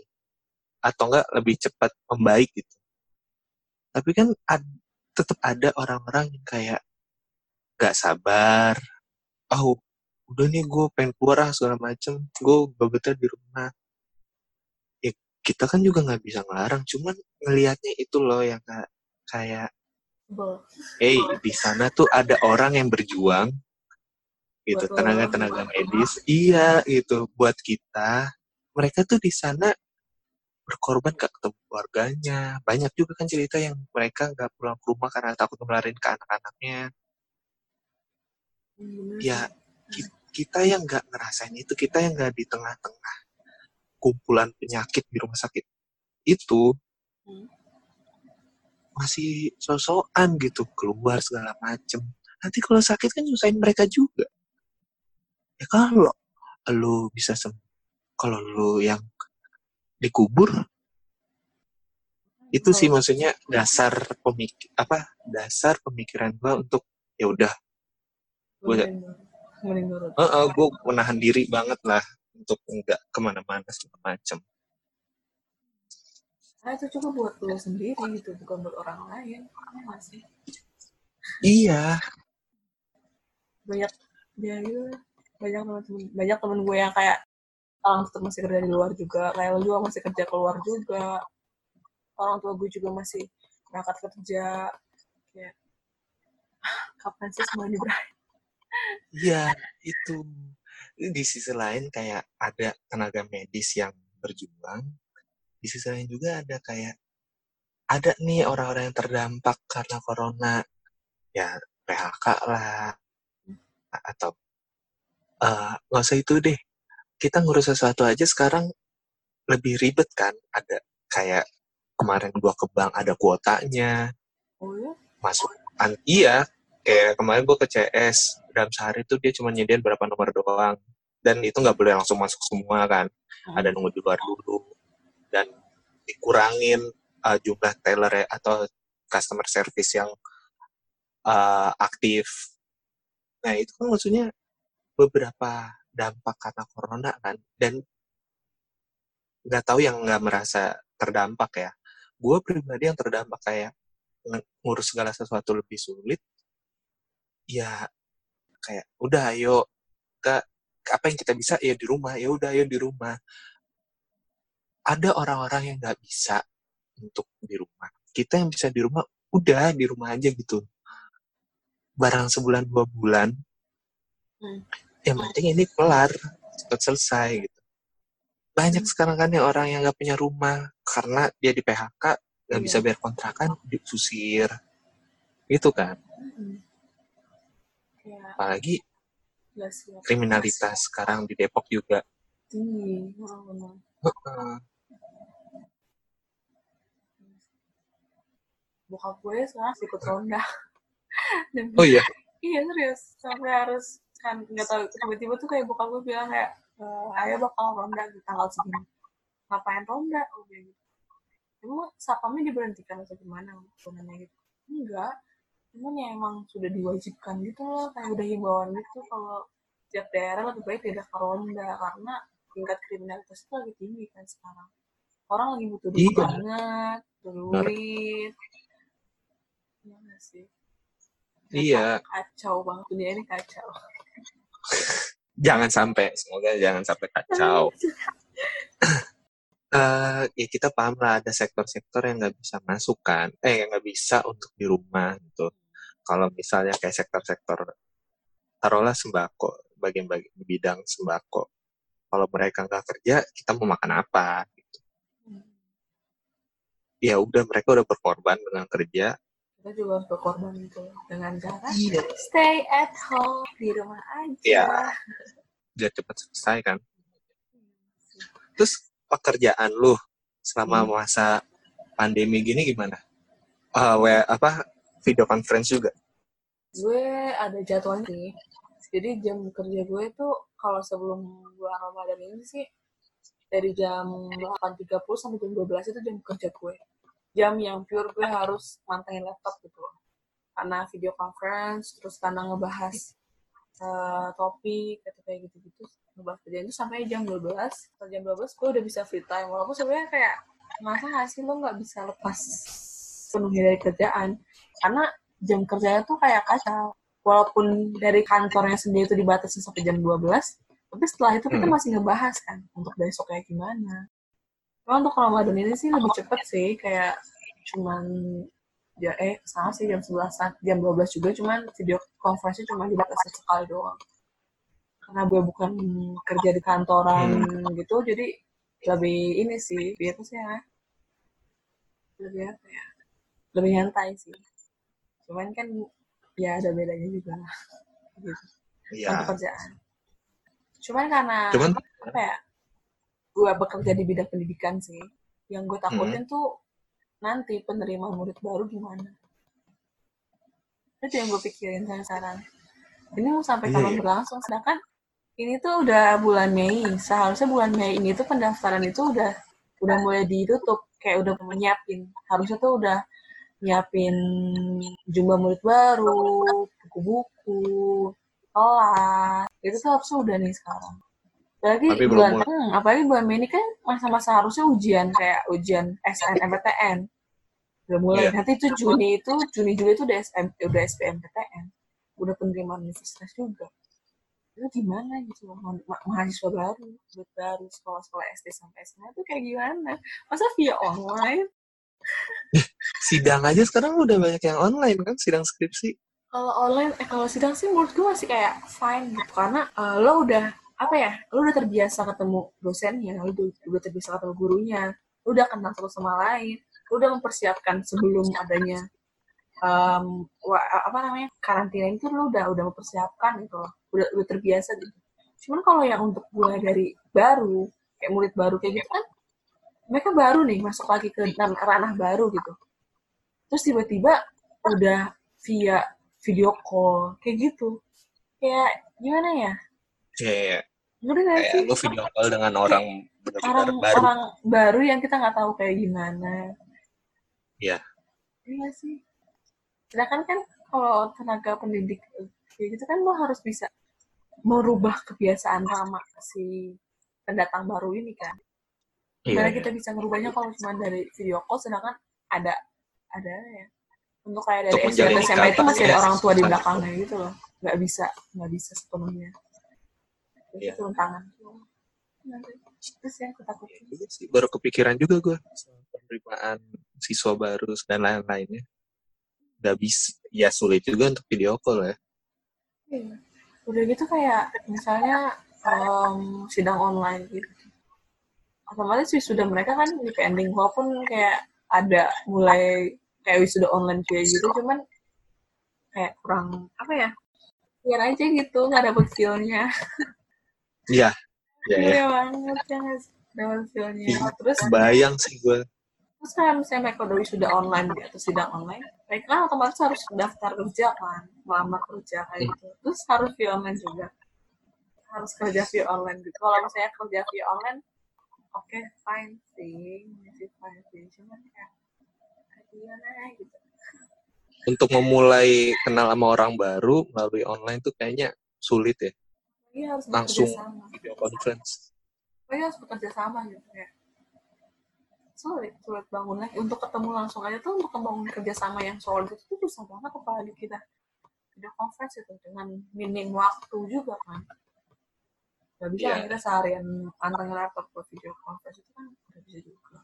atau enggak lebih cepat membaik gitu. Tapi kan ad- tetap ada orang-orang yang kayak gak sabar, oh udah nih gue pengen keluar ah segala macem. Gue gak betah di rumah. Ya kita kan juga nggak bisa ngelarang cuman ngelihatnya itu loh yang kayak kayak Bo. hey di sana tuh ada orang yang berjuang gitu Buat lo. tenaga-tenaga medis. Iya itu buat kita. Mereka tuh di sana berkorban gak ketemu keluarganya. Banyak juga kan cerita yang mereka nggak pulang ke rumah karena takut nularin ke anak-anaknya. Hmm, ya kita yang nggak ngerasain itu kita yang nggak di tengah-tengah kumpulan penyakit di rumah sakit itu Hmm. masih sosokan gitu keluar segala macem. Nanti kalau sakit kan nyusahin mereka juga. Ya kalau lu bisa sembuh kalau lu yang dikubur itu sih maksudnya dasar pemik apa dasar pemikiran gua untuk ya udah mending nurut. uh, gue menahan diri banget lah untuk nggak ke mana-mana segala macem Nah, itu cuma buat lo sendiri gitu, bukan buat orang lain. Iya nggak sih? iya Banyak ya gitu. Banyak teman-teman, banyak temen gue yang kayak orang tetap masih kerja di luar juga, kayak lo juga masih kerja keluar juga. Orang tua gue juga masih berangkat kerja. Kayak *laughs* kapan sih semua ini berakhir? iya itu di sisi lain kayak ada tenaga medis yang berjuang di sisi lain juga ada kayak ada nih orang-orang yang terdampak karena corona ya PHK lah atau eh, nggak usah itu deh kita ngurus sesuatu aja sekarang lebih ribet kan? Ada kayak kemarin gua ke bank ada kuotanya. Oh ya? masuk an iya kayak kemarin gua ke CS dalam sehari tuh dia cuma nyediain berapa nomor doang. Dan itu nggak boleh langsung masuk semua kan? Ada nunggu di luar dulu. Dan dikurangin uh, jumlah teller ya, atau customer service yang uh, aktif. Nah itu kan maksudnya beberapa dampak karena corona kan dan nggak tahu yang nggak merasa terdampak ya. Gue pribadi yang terdampak kayak ngurus segala sesuatu lebih sulit. Ya kayak udah ayo ke apa yang kita bisa ya di rumah ya udah ayo di rumah ada orang-orang yang nggak bisa untuk di rumah. Kita yang bisa di rumah, udah di rumah aja gitu. Barang sebulan dua bulan, Hmm. Yang penting ini kelar, cepat selesai gitu. Banyak Hmm. sekarang kan yang orang yang nggak punya rumah karena dia di PHK nggak Iya. bisa bayar kontrakan, diusir, gitu kan. Kayak Apalagi siap. kriminalitas sekarang di Depok juga. Tinggi. Oh. Bokap gue sekarang ikut ronda. Oh iya, iya serius sampai harus kan nggak tahu tiba-tiba tuh kayak bokap gue bilang kayak "Eh, ayo bakal ronda di tanggal segini. Ngapain ronda? Oh dia gitu. Emang sapamnya diberhentikan atau gimana? Gue nanya gitu. Enggak cuman ya emang sudah diwajibkan gitu loh kayak udah himbauan gitu kalau tiap daerah lebih baik tidak ke ronda karena tingkat kriminalitas itu lagi tinggi kan sekarang. Orang lagi butuh duit Iya. banget duit. Iya sih? Iya. kacau banget dunia ini kacau *laughs* Jangan sampai, semoga jangan sampai kacau. *laughs* eh ya kita paham lah ada sektor-sektor yang nggak bisa masuk kan, eh yang nggak bisa untuk di rumah gitu. Kalau misalnya kayak sektor-sektor taruhlah sembako, bagian-bagian bidang sembako. Kalau mereka nggak kerja, kita mau makan apa? Gitu. Ya udah mereka udah berkorban dengan kerja. Kita juga harus berkorban gitu dengan cara Iya. stay at home di rumah aja Iya. Biar cepat selesai kan. Terus pekerjaan lu selama Hmm. masa pandemi gini gimana? Eh, we- apa video conference juga? gue ada jadwalnya sih jadi jam kerja gue tuh kalau sebelum bulan Ramadan ini sih dari jam 8.30 sampai jam 12 itu jam kerja gue jam yang pure gue harus mantengin laptop gitu loh. Karena video conference terus karena ngebahas eh, topik atau kayak gitu-gitu ngebahas kerjaan itu sampai jam 12 Setelah jam 12 gue udah bisa free time. Walaupun sebenarnya kayak masa gak sih lo nggak bisa lepas penuhnya dari kerjaan? Karena jam kerjanya tuh kayak kacau. Walaupun dari kantornya sendiri itu dibatasi sampai jam 12 tapi setelah itu kita Hmm. masih ngebahas kan untuk besok kayak gimana Cuma untuk Ramadan ini sih lebih cepet sih kayak cuman ya eh sama sih jam 11 jam 12 juga cuman video conference cuma dibatasi sekali doang. Karena gue bukan kerja di kantoran gitu jadi lebih ini sih biar sih ya? Lebih apa ya? Lebih nyantai sih. Cuman kan ya ada bedanya juga lah gitu. Iya. untuk kerjaan. Cuman karena Cuman apa ya gue bekerja di bidang pendidikan sih. Yang gue takutin tuh nanti penerimaan murid baru gimana? Itu yang gue pikirin sekarang ini mau sampai Iya, kapan iya. berlangsung? Sedangkan ini tuh udah bulan Mei. Seharusnya bulan Mei ini tuh pendaftaran itu udah udah mulai ditutup. Kayak udah menyiapin. Harusnya tuh udah nyiapin jumlah murid baru buku-buku kelas. Itu tuh harusnya udah nih sekarang apalagi Tapi bulan hmm, apalagi bulan Mei ini kan masa-masa harusnya ujian kayak ujian SNMPTN udah mulai. Iya. nanti itu Juni itu Juni Juli itu udah SM, udah SBMPTN udah penerimaan universitas juga. Itu gimana gitu loh ma- ma- mahasiswa baru baru sekolah-sekolah SD sampai SMA itu kayak gimana? Masa via online? *laughs* Sidang aja sekarang udah banyak yang online kan sidang skripsi. kalau online eh kalau sidang sih menurut gue masih kayak fine gitu. Karena eh, lo udah apa ya lo udah terbiasa ketemu dosennya lo udah, udah terbiasa ketemu gurunya lo udah kenal satu sama lain lo udah mempersiapkan sebelum adanya wa- apa namanya karantina itu lo udah udah mempersiapkan gitu loh udah udah terbiasa gitu. Cuman kalau yang untuk mulai dari baru kayak murid baru kayak gitu kan mereka baru nih masuk lagi ke ranah baru gitu. Terus tiba-tiba udah via video call kayak gitu. Kayak gimana ya? Kayak Ngerti gak kayak sih? lu video call dengan orang benar-benar orang baru. orang baru yang kita nggak tahu kayak gimana Iya. iya sih sedangkan kan kalau tenaga pendidik kayak gitu kan lo harus bisa merubah kebiasaan lama si pendatang baru ini kan Iya. kita bisa merubahnya kalau cuma dari video call sedangkan ada ada ya untuk kayak dari SD SMA itu masih ada ya. orang tua di belakangnya gitu loh nggak bisa nggak bisa sepenuhnya Iya. turun tangan terus yang Iya sih, baru kepikiran juga gue penerimaan siswa baru dan lain-lainnya. Gak bisa, ya sulit juga untuk video call ya. Iya. Udah gitu kayak misalnya em, sidang online gitu. Otomatis wisuda mereka kan depending walaupun kayak ada mulai kayak wisuda online kayak gitu cuman kayak kurang apa ya biar aja gitu nggak dapet feel-nya *laughs* Iya, iya ya. Iya. banget ya feel-nya terus? Bayang sih gue. terus kan misalnya mereka udah wisuda online gitu, atau sidang online mereka kan otomatis harus daftar kerja kan melamar kerja kayak gitu. Terus harus via online juga. Harus kerja via online gitu. Kalau misalnya kerja via online oke fine sih. Masih fine sih. Cuman kayak gimana gitu. Untuk memulai kenal sama orang baru melalui online tuh kayaknya sulit ya. Iya harus Langsung sama. video conference. Pokoknya harus bekerja sama gitu ya sulit sulit bangun lagi untuk ketemu langsung aja tuh untuk membangun kerjasama yang solid itu tuh susah banget apalagi kita video conference itu dengan minim waktu juga kan. Gak bisa Iya. kan kita seharian pantengin laptop buat video conference itu kan gak bisa juga.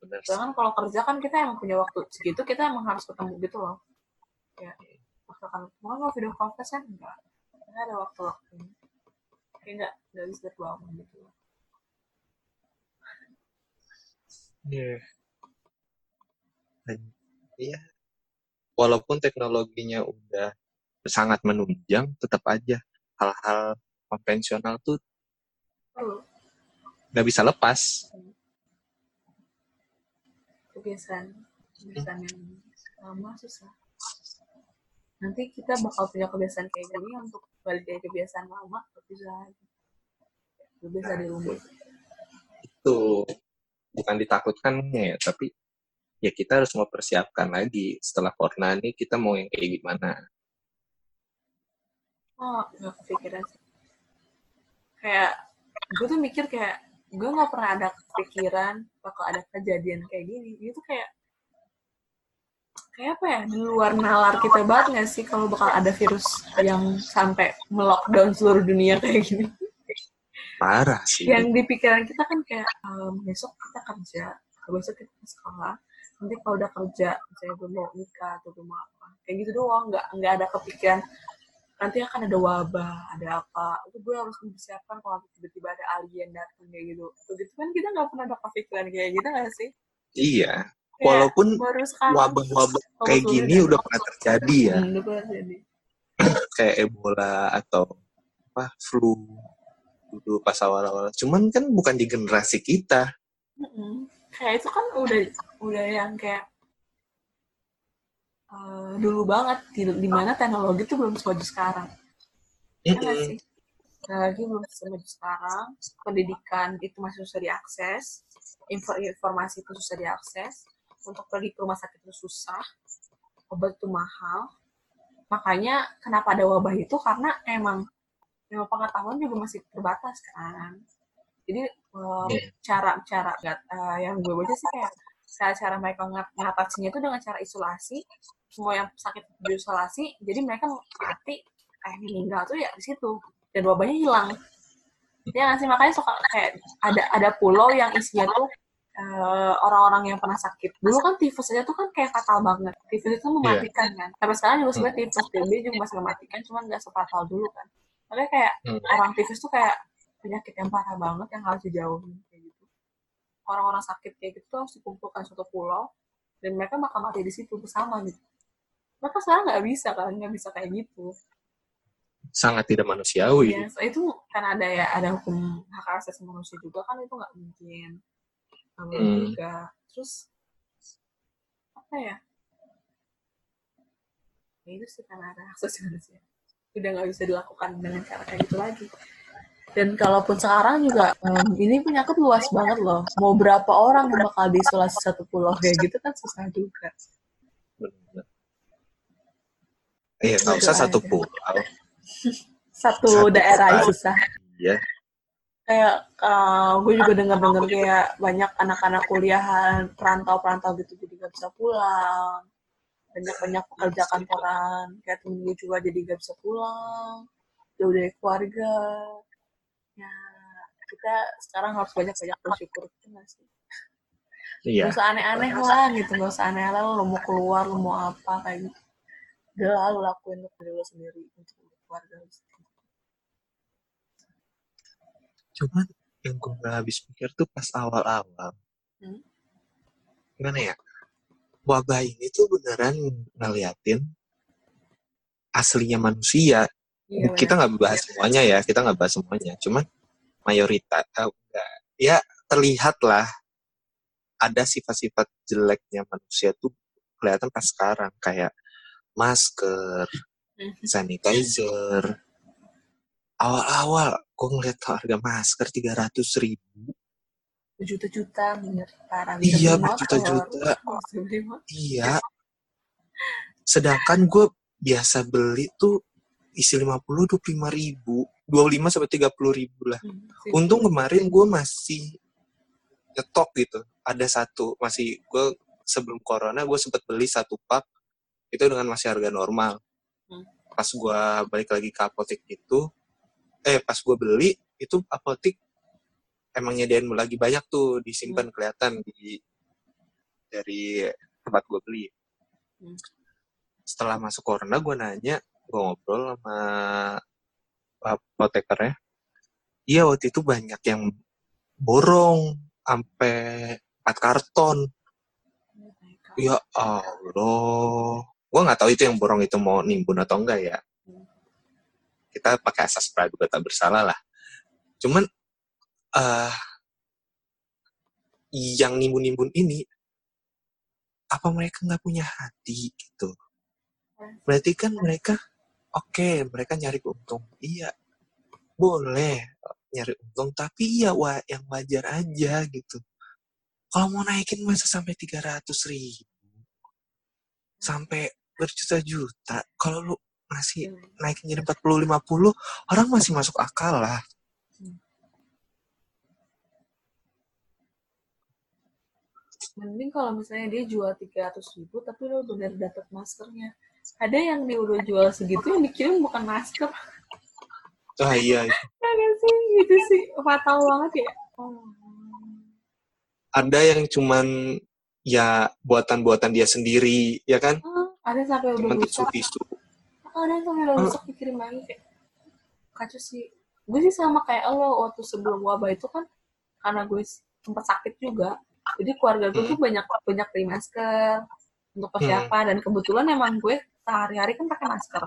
Benar sedangkan kalau kerja kan kita emang punya waktu segitu kita emang harus ketemu gitu loh. Ya kan mau kalau video conference kan enggak enggak ada waktu-waktunya kayak enggak enggak bisa terbangun gitu loh Iya. Dan- Iya. Walaupun teknologinya udah sangat menunjang, tetap aja hal-hal konvensional tuh nggak bisa lepas. kebiasaan kebiasaan yang lama susah nanti kita bakal punya kebiasaan kayak gini untuk balik dari kebiasaan lama gak bisa bisa di rumah Itu bukan ditakutkannya ya, tapi ya kita harus mempersiapkan lagi. Setelah corona ini kita mau yang kayak gimana. oh gak kepikiran sih. Kayak gue tuh mikir kayak gue nggak pernah ada kepikiran bakal ada kejadian kayak gini. Itu kayak kayak apa ya di luar nalar kita banget nggak sih kalau bakal ada virus yang sampai melockdown seluruh dunia kayak gini Parah sih. yang di pikiran kita kan kayak ehm, besok kita kerja besok kita ke sekolah nanti kalau udah kerja saya belum mau nikah atau belum mau apa kayak gitu doang nggak nggak ada kepikiran nanti akan ada wabah ada apa itu gue harus mempersiapkan kalau tiba-tiba ada alien datang kayak gitu begitu kan kita nggak pernah ada kepikiran kayak gitu nggak sih Iya. Kayak Walaupun wabah-wabah kayak gini udah udah masuk. pernah terjadi ya. Hmm, udah pernah terjadi. *clears throat* Kayak Ebola atau apa flu dulu pas awal-awal. Cuman kan bukan di generasi kita. Mm-mm. kayak itu kan udah udah yang kayak eh, dulu banget di, di mana teknologi tuh belum semaju sekarang ya Mm-mm. sih teknologi belum semaju sekarang pendidikan itu masih susah diakses info informasi itu susah diakses untuk pergi ke rumah sakit itu susah obat itu mahal. Makanya kenapa ada wabah itu? Karena emang memang pengetahuan juga masih terbatas kan. Jadi eh, Iya. cara-cara eh, yang gue baca sih kayak cara-cara mereka ngat- ngatasinya itu dengan cara isolasi. Semua yang sakit diisolasi jadi mereka mati eh meninggal tuh ya di situ. Dan wabahnya hilang. Ya nggak sih? Makanya suka kayak ada ada pulau yang isinya tuh eh, orang-orang yang pernah sakit. Dulu kan tifus aja tuh kan kayak fatal banget. Tifus itu mematikan kan. Sampai sekarang juga sebenarnya tifus TB juga masih mematikan cuman nggak sefatal dulu kan. Makanya kayak Hmm. orang tifus tuh kayak penyakit yang parah banget yang harus dijauhin kayak gitu. Orang-orang sakit kayak gitu tuh harus dikumpulkan suatu pulau dan mereka bakal mati di situ bersama gitu. Mereka sekarang nggak bisa kan nggak bisa kayak gitu. Sangat tidak manusiawi. ya so, itu kan ada ya ada hukum hak asasi manusia juga kan itu nggak mungkin boleh Hmm. juga. Terus apa ya? Ya itu sih ada hak asasi *laughs* manusia. Udah nggak bisa dilakukan dengan cara kayak gitu lagi. Dan kalaupun sekarang juga em, ini penyakit luas banget loh. Mau berapa orang yang bakal diisolasi satu pulau kayak gitu kan susah juga. Iya, nggak usah satu pulau. *laughs* satu, Satu daerah susah. Iya. Kayak uh, gue juga dengar-dengar kayak banyak anak-anak kuliahan perantau-perantau gitu jadi gak bisa pulang. Banyak-banyak pekerja kantoran kayak temen gue juga jadi gak bisa pulang. Jauh dari keluarga. Ya kita sekarang harus banyak-banyak bersyukur gitu nggak sih? Iya. Gak usah aneh-aneh lah gitu gak usah aneh lah lo mau keluar lo mau apa kayak gitu. Udah lah lo lakuin untuk diri lo sendiri untuk keluarga lo sendiri Cuman yang gue nggak habis pikir tuh pas awal-awal. Hmm. Gimana ya? Wabah ini tuh beneran ngeliatin aslinya manusia. Iya, kita nggak bahas semuanya ya, kita nggak bahas semuanya. Cuman mayoritas, eh, ya terlihat lah ada sifat-sifat jeleknya manusia tuh kelihatan pas sekarang kayak masker, Hmm. sanitizer. Awal-awal gue ngeliat harga masker 300 ribu. berjuta-juta bener parah Iya, berjuta-juta. motor. Iya. Sedangkan gue biasa beli tuh isi 50 25 ribu. 25 sampai 30 ribu lah. Hmm. Untung kemarin gue masih nyetok gitu. Ada satu, masih gue sebelum corona gue sempet beli satu pak itu dengan masih harga normal. Hmm. Pas gue balik lagi ke apotek itu, eh pas gue beli itu apotek emang nyediain lagi banyak tuh disimpan kelihatan di dari tempat gue beli. Hmm. Setelah masuk corona gue nanya, gue ngobrol sama apotekernya. Iya waktu itu banyak yang borong sampai 4 karton. Oh. Ya Allah. Gue nggak tahu itu yang borong itu mau nimbun atau enggak ya. Kita pakai asas praduga tak bersalah lah. Cuman eh yang nimbun-nimbun ini apa mereka nggak punya hati gitu? Berarti kan mereka oke mereka nyari untung. Iya boleh nyari untung tapi ya wa yang wajar aja gitu. Kalau mau naikin masa sampai 300 ribu sampai berjuta-juta. Kalau lu masih Hmm. naikin jadi 40-50, orang masih masuk akal lah. Mending kalau misalnya dia jual 300 ribu tapi lo bener dapet maskernya. Ada yang dia udah jual segitu yang dikirim bukan masker. Ah iya, *laughs* Ya nggak sih? Gitu sih. Fatal banget ya. Oh. ada yang cuman ya buatan-buatan dia sendiri, ya kan? Ah, ada sampai udah tisu-tisu. Kadang sampai lo besok dikirim lagi kayak kacau sih. Gue sih sama kayak lo waktu sebelum wabah itu kan karena gue sempat sakit juga jadi keluarga gue tuh banyak banyak beli masker. Untuk persiapan dan kebetulan emang gue sehari-hari kan pakai masker.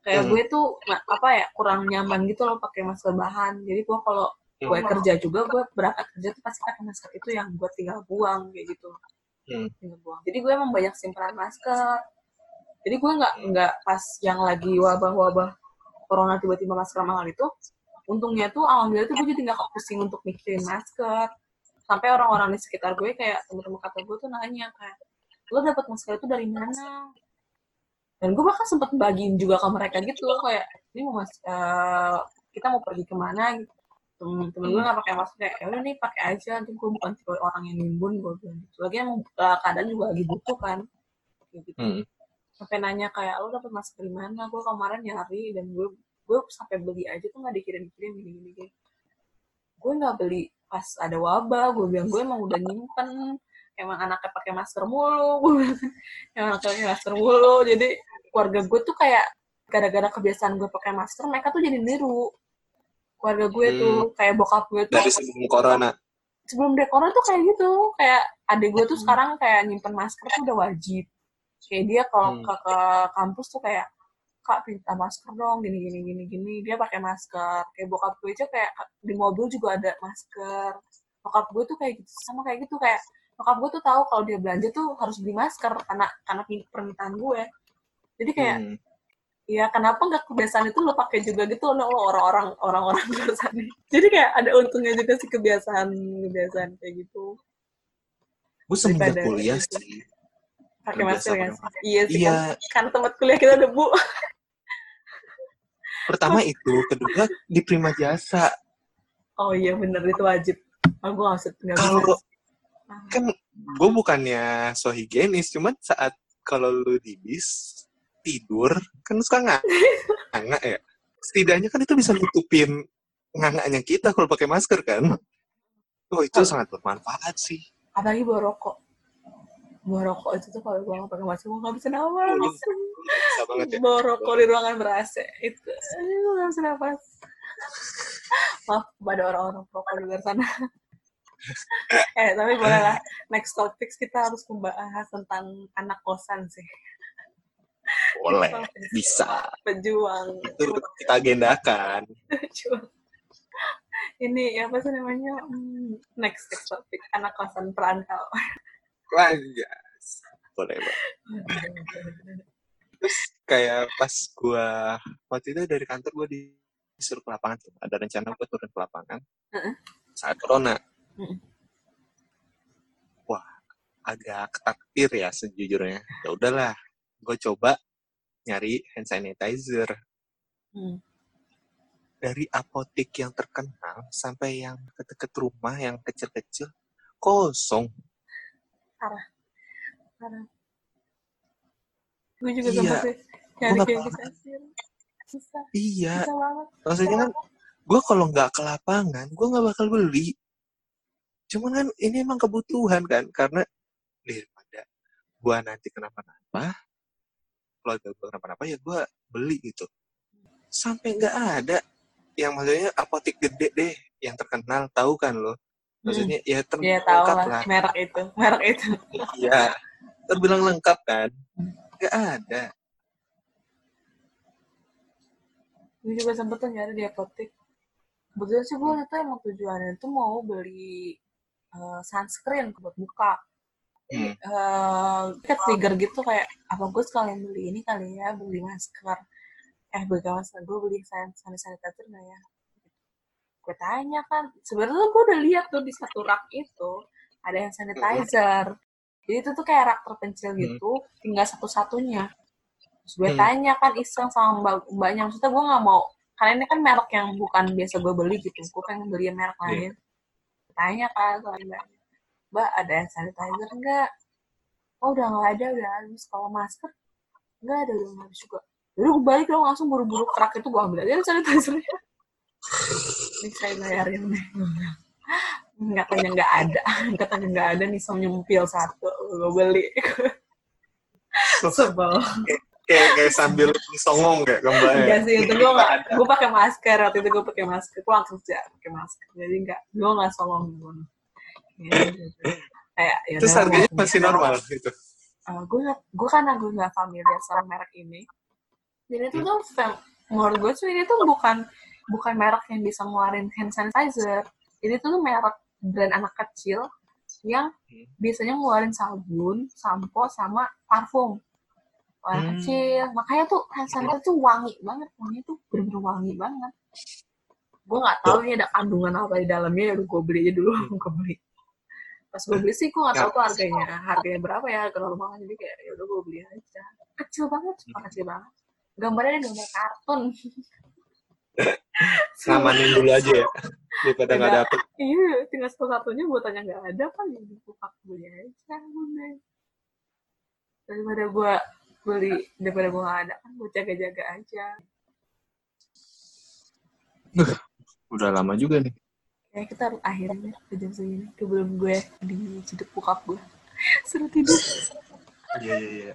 Kayak Hmm. gue tuh apa ya kurang nyaman gitu loh pakai masker bahan. Jadi gue kalau gue Hmm. kerja juga gue berangkat kerja tuh pasti pakai masker itu yang gue tinggal buang kayak gitu. Hmm. tinggal buang. Jadi gue emang banyak simpanan masker jadi gue nggak nggak pas yang lagi wabah-wabah corona tiba-tiba masker mahal itu untungnya tuh alhamdulillah tuh gue jadi nggak pusing untuk mikirin masker. Sampai orang-orang di sekitar gue kayak temen-temen kata gue tuh nanya kayak lo dapet masker itu dari mana? Dan gue bahkan sempet bagiin juga ke mereka gitu kayak ini mau mas eh, kita mau pergi ke mana gitu temen, temen gue nggak pakai masker kayak ya udah nih pakai aja nanti gue bukan tipe orang yang nimbun gue bilang gitu. Lagi emang eh, keadaan juga lagi butuh kan. Gitu. Hmm. Sampai nanya kayak lo dapet masker di mana? Gue kemarin nyari dan gue gue sampai beli aja tuh nggak dikirim kirim gini. Gini gini gue nggak beli pas ada wabah gue bilang gue emang udah nyimpen. Emang anaknya pakai masker mulu *laughs* gue bilang. Emang anaknya pakai masker mulu. Jadi keluarga gue tuh kayak gara-gara kebiasaan gue pakai masker mereka tuh jadi niru. Keluarga gue Hmm. tuh kayak bokap gue tuh Dari sebelum corona. sebelum dekor tuh kayak gitu. Kayak adik gue tuh Hmm. sekarang kayak nyimpen masker tuh udah wajib kayak dia kalau Hmm. ke, ke kampus tuh kayak kak minta masker dong gini gini gini gini. Dia pakai masker. Kayak bokap gue aja kayak di mobil juga ada masker. Bokap gue tuh kayak gitu sama kayak gitu kayak bokap gue tuh tahu kalau dia belanja tuh harus beli masker karena karena permintaan gue. Jadi kayak Hmm. ya kenapa nggak kebiasaan itu lo pakai juga gitu lo orang-orang orang-orang *laughs* sana? Jadi kayak ada untungnya juga sih kebiasaan kebiasaan kayak gitu. Gue semenjak kuliah sih. Pakai masker kan iya sih Iya. kan tempat kuliah kita debu Pertama itu, kedua di Prima Jasa. oh iya bener itu wajib oh, gue nggak nggak bisa Kalau kan gue bukannya so higienis, cuman saat kalau lu di bis tidur kan suka nggak *laughs* nganga ya. Setidaknya kan itu bisa nutupin ngangaknya kita kalau pakai masker kan. Oh itu Oh. sangat bermanfaat sih. apalagi bawa rokok bawa rokok itu tuh kalau gue nggak pakai masker gue nggak bisa nafas. Lu bisa banget ya. bawa rokok di ruangan ber AC itu. Gue nggak bisa nafas. Maaf pada orang-orang perokok di luar sana. Eh tapi boleh lah. Next topics kita harus membahas tentang anak kosan sih. Boleh, bisa. pejuang. Itu kita agendakan. pejuang. Ini apa sih namanya? Hmm, next next topik anak kosan perantau Lanjas. Boleh, boleh. Terus kayak pas gua waktu itu dari kantor gua disuruh ke lapangan tuh. Ada rencana gua turun ke lapangan Heeh. saat corona. Heeh. Wah, agak ketakdir ya sejujurnya. Ya udahlah, gue coba nyari hand sanitizer Hmm. dari apotek yang terkenal sampai yang deket-deket rumah yang kecil-kecil kosong. Parah. Gue juga Iya. sempet sih. Nyari kayak gitu susah Iya, susah banget. Maksudnya kan gue kalau nggak ke lapangan gue nggak bakal beli. Cuman kan ini emang kebutuhan kan karena daripada gue nanti kenapa-napa keluarga gue kenapa-napa ya gue beli gitu. Sampai nggak ada. Yang maksudnya apotek gede deh yang terkenal tahu kan lo maksudnya ya Hmm. Iya tahu terlengkap lah. lah. Merek itu *laughs* merek itu. Iya. Terbilang lengkap kan? Nggak ada. Gue juga sempet tuh nyari di apotek. Kebetulan sih gue itu emang tujuannya. Itu mau beli eh, sunscreen buat muka Hmm. eh kayak trigger gitu kayak apa gue sekalian beli ini kali ya beli masker. Eh beli masker gue beli san sanitizer nggak ya gue tanya kan sebenarnya gue udah lihat tuh di satu rak itu ada yang sanitizer. Jadi itu tuh kayak rak terpencil gitu tinggal satu-satunya. Terus gue Hmm. tanya kan iseng sama mbak mbaknya. Maksudnya gue nggak mau karena ini kan merek yang bukan biasa gue beli gitu. Gue pengen beli yang merek Iya. lain. Tanya kan sama mbaknya mbak ada hand sanitizer enggak oh udah nggak ada udah habis. Kalau masker nggak ada. Udah habis juga. Jadi gue balik dong langsung buru-buru. Kerak itu gue ambil aja sanitizernya ini saya bayarin. Nggak tanya nggak ada. Katanya nggak ada nih sama nyempil satu. Gue beli. Sebel. Kayak kayak sambil songong kayak gambarnya. Enggak sih, itu gue gak, gue pakai masker, waktu itu gue pakai masker, gue langsung kerja pakai masker, jadi enggak, gue gak songong. Gue. Gitu. Kayak, ya Terus harganya masih normal gitu. Uh, gue gue karena gue gak familiar sama merek ini, jadi itu tuh, fam- menurut gue tuh ini tuh bukan bukan merek yang bisa ngeluarin hand sanitizer, ini tuh merek brand anak kecil yang Hmm. biasanya ngeluarin sabun, sampo, sama parfum. Warna Hmm. kecil. Makanya tuh hand sanitizer tuh wangi banget. Wangi tuh bener-bener wangi banget. Gue nggak tahu ini ada kandungan apa di dalamnya. Ya udah gue beli aja dulu. *laughs* gue beli. Pas gue beli sih gue nggak tahu tuh harganya. Harganya berapa ya. Harga normal. Jadi kayak ya udah gue beli aja. Kecil banget. Cuma kecil banget. Gambarnya ada gambar kartun. *laughs* Ngamanin dulu aja ya. Daripada nggak Ada. dapet. Iya, tinggal satu-satunya gue tanya nggak ada apa ya gue pakai beli aja udah. Daripada gue beli, daripada gue nggak ada kan gue jaga-jaga aja. Udah lama juga nih. Ya kita harus akhirnya ke jam segini sebelum gue diciduk bokap gue. Suruh tidur. Iya, iya, iya.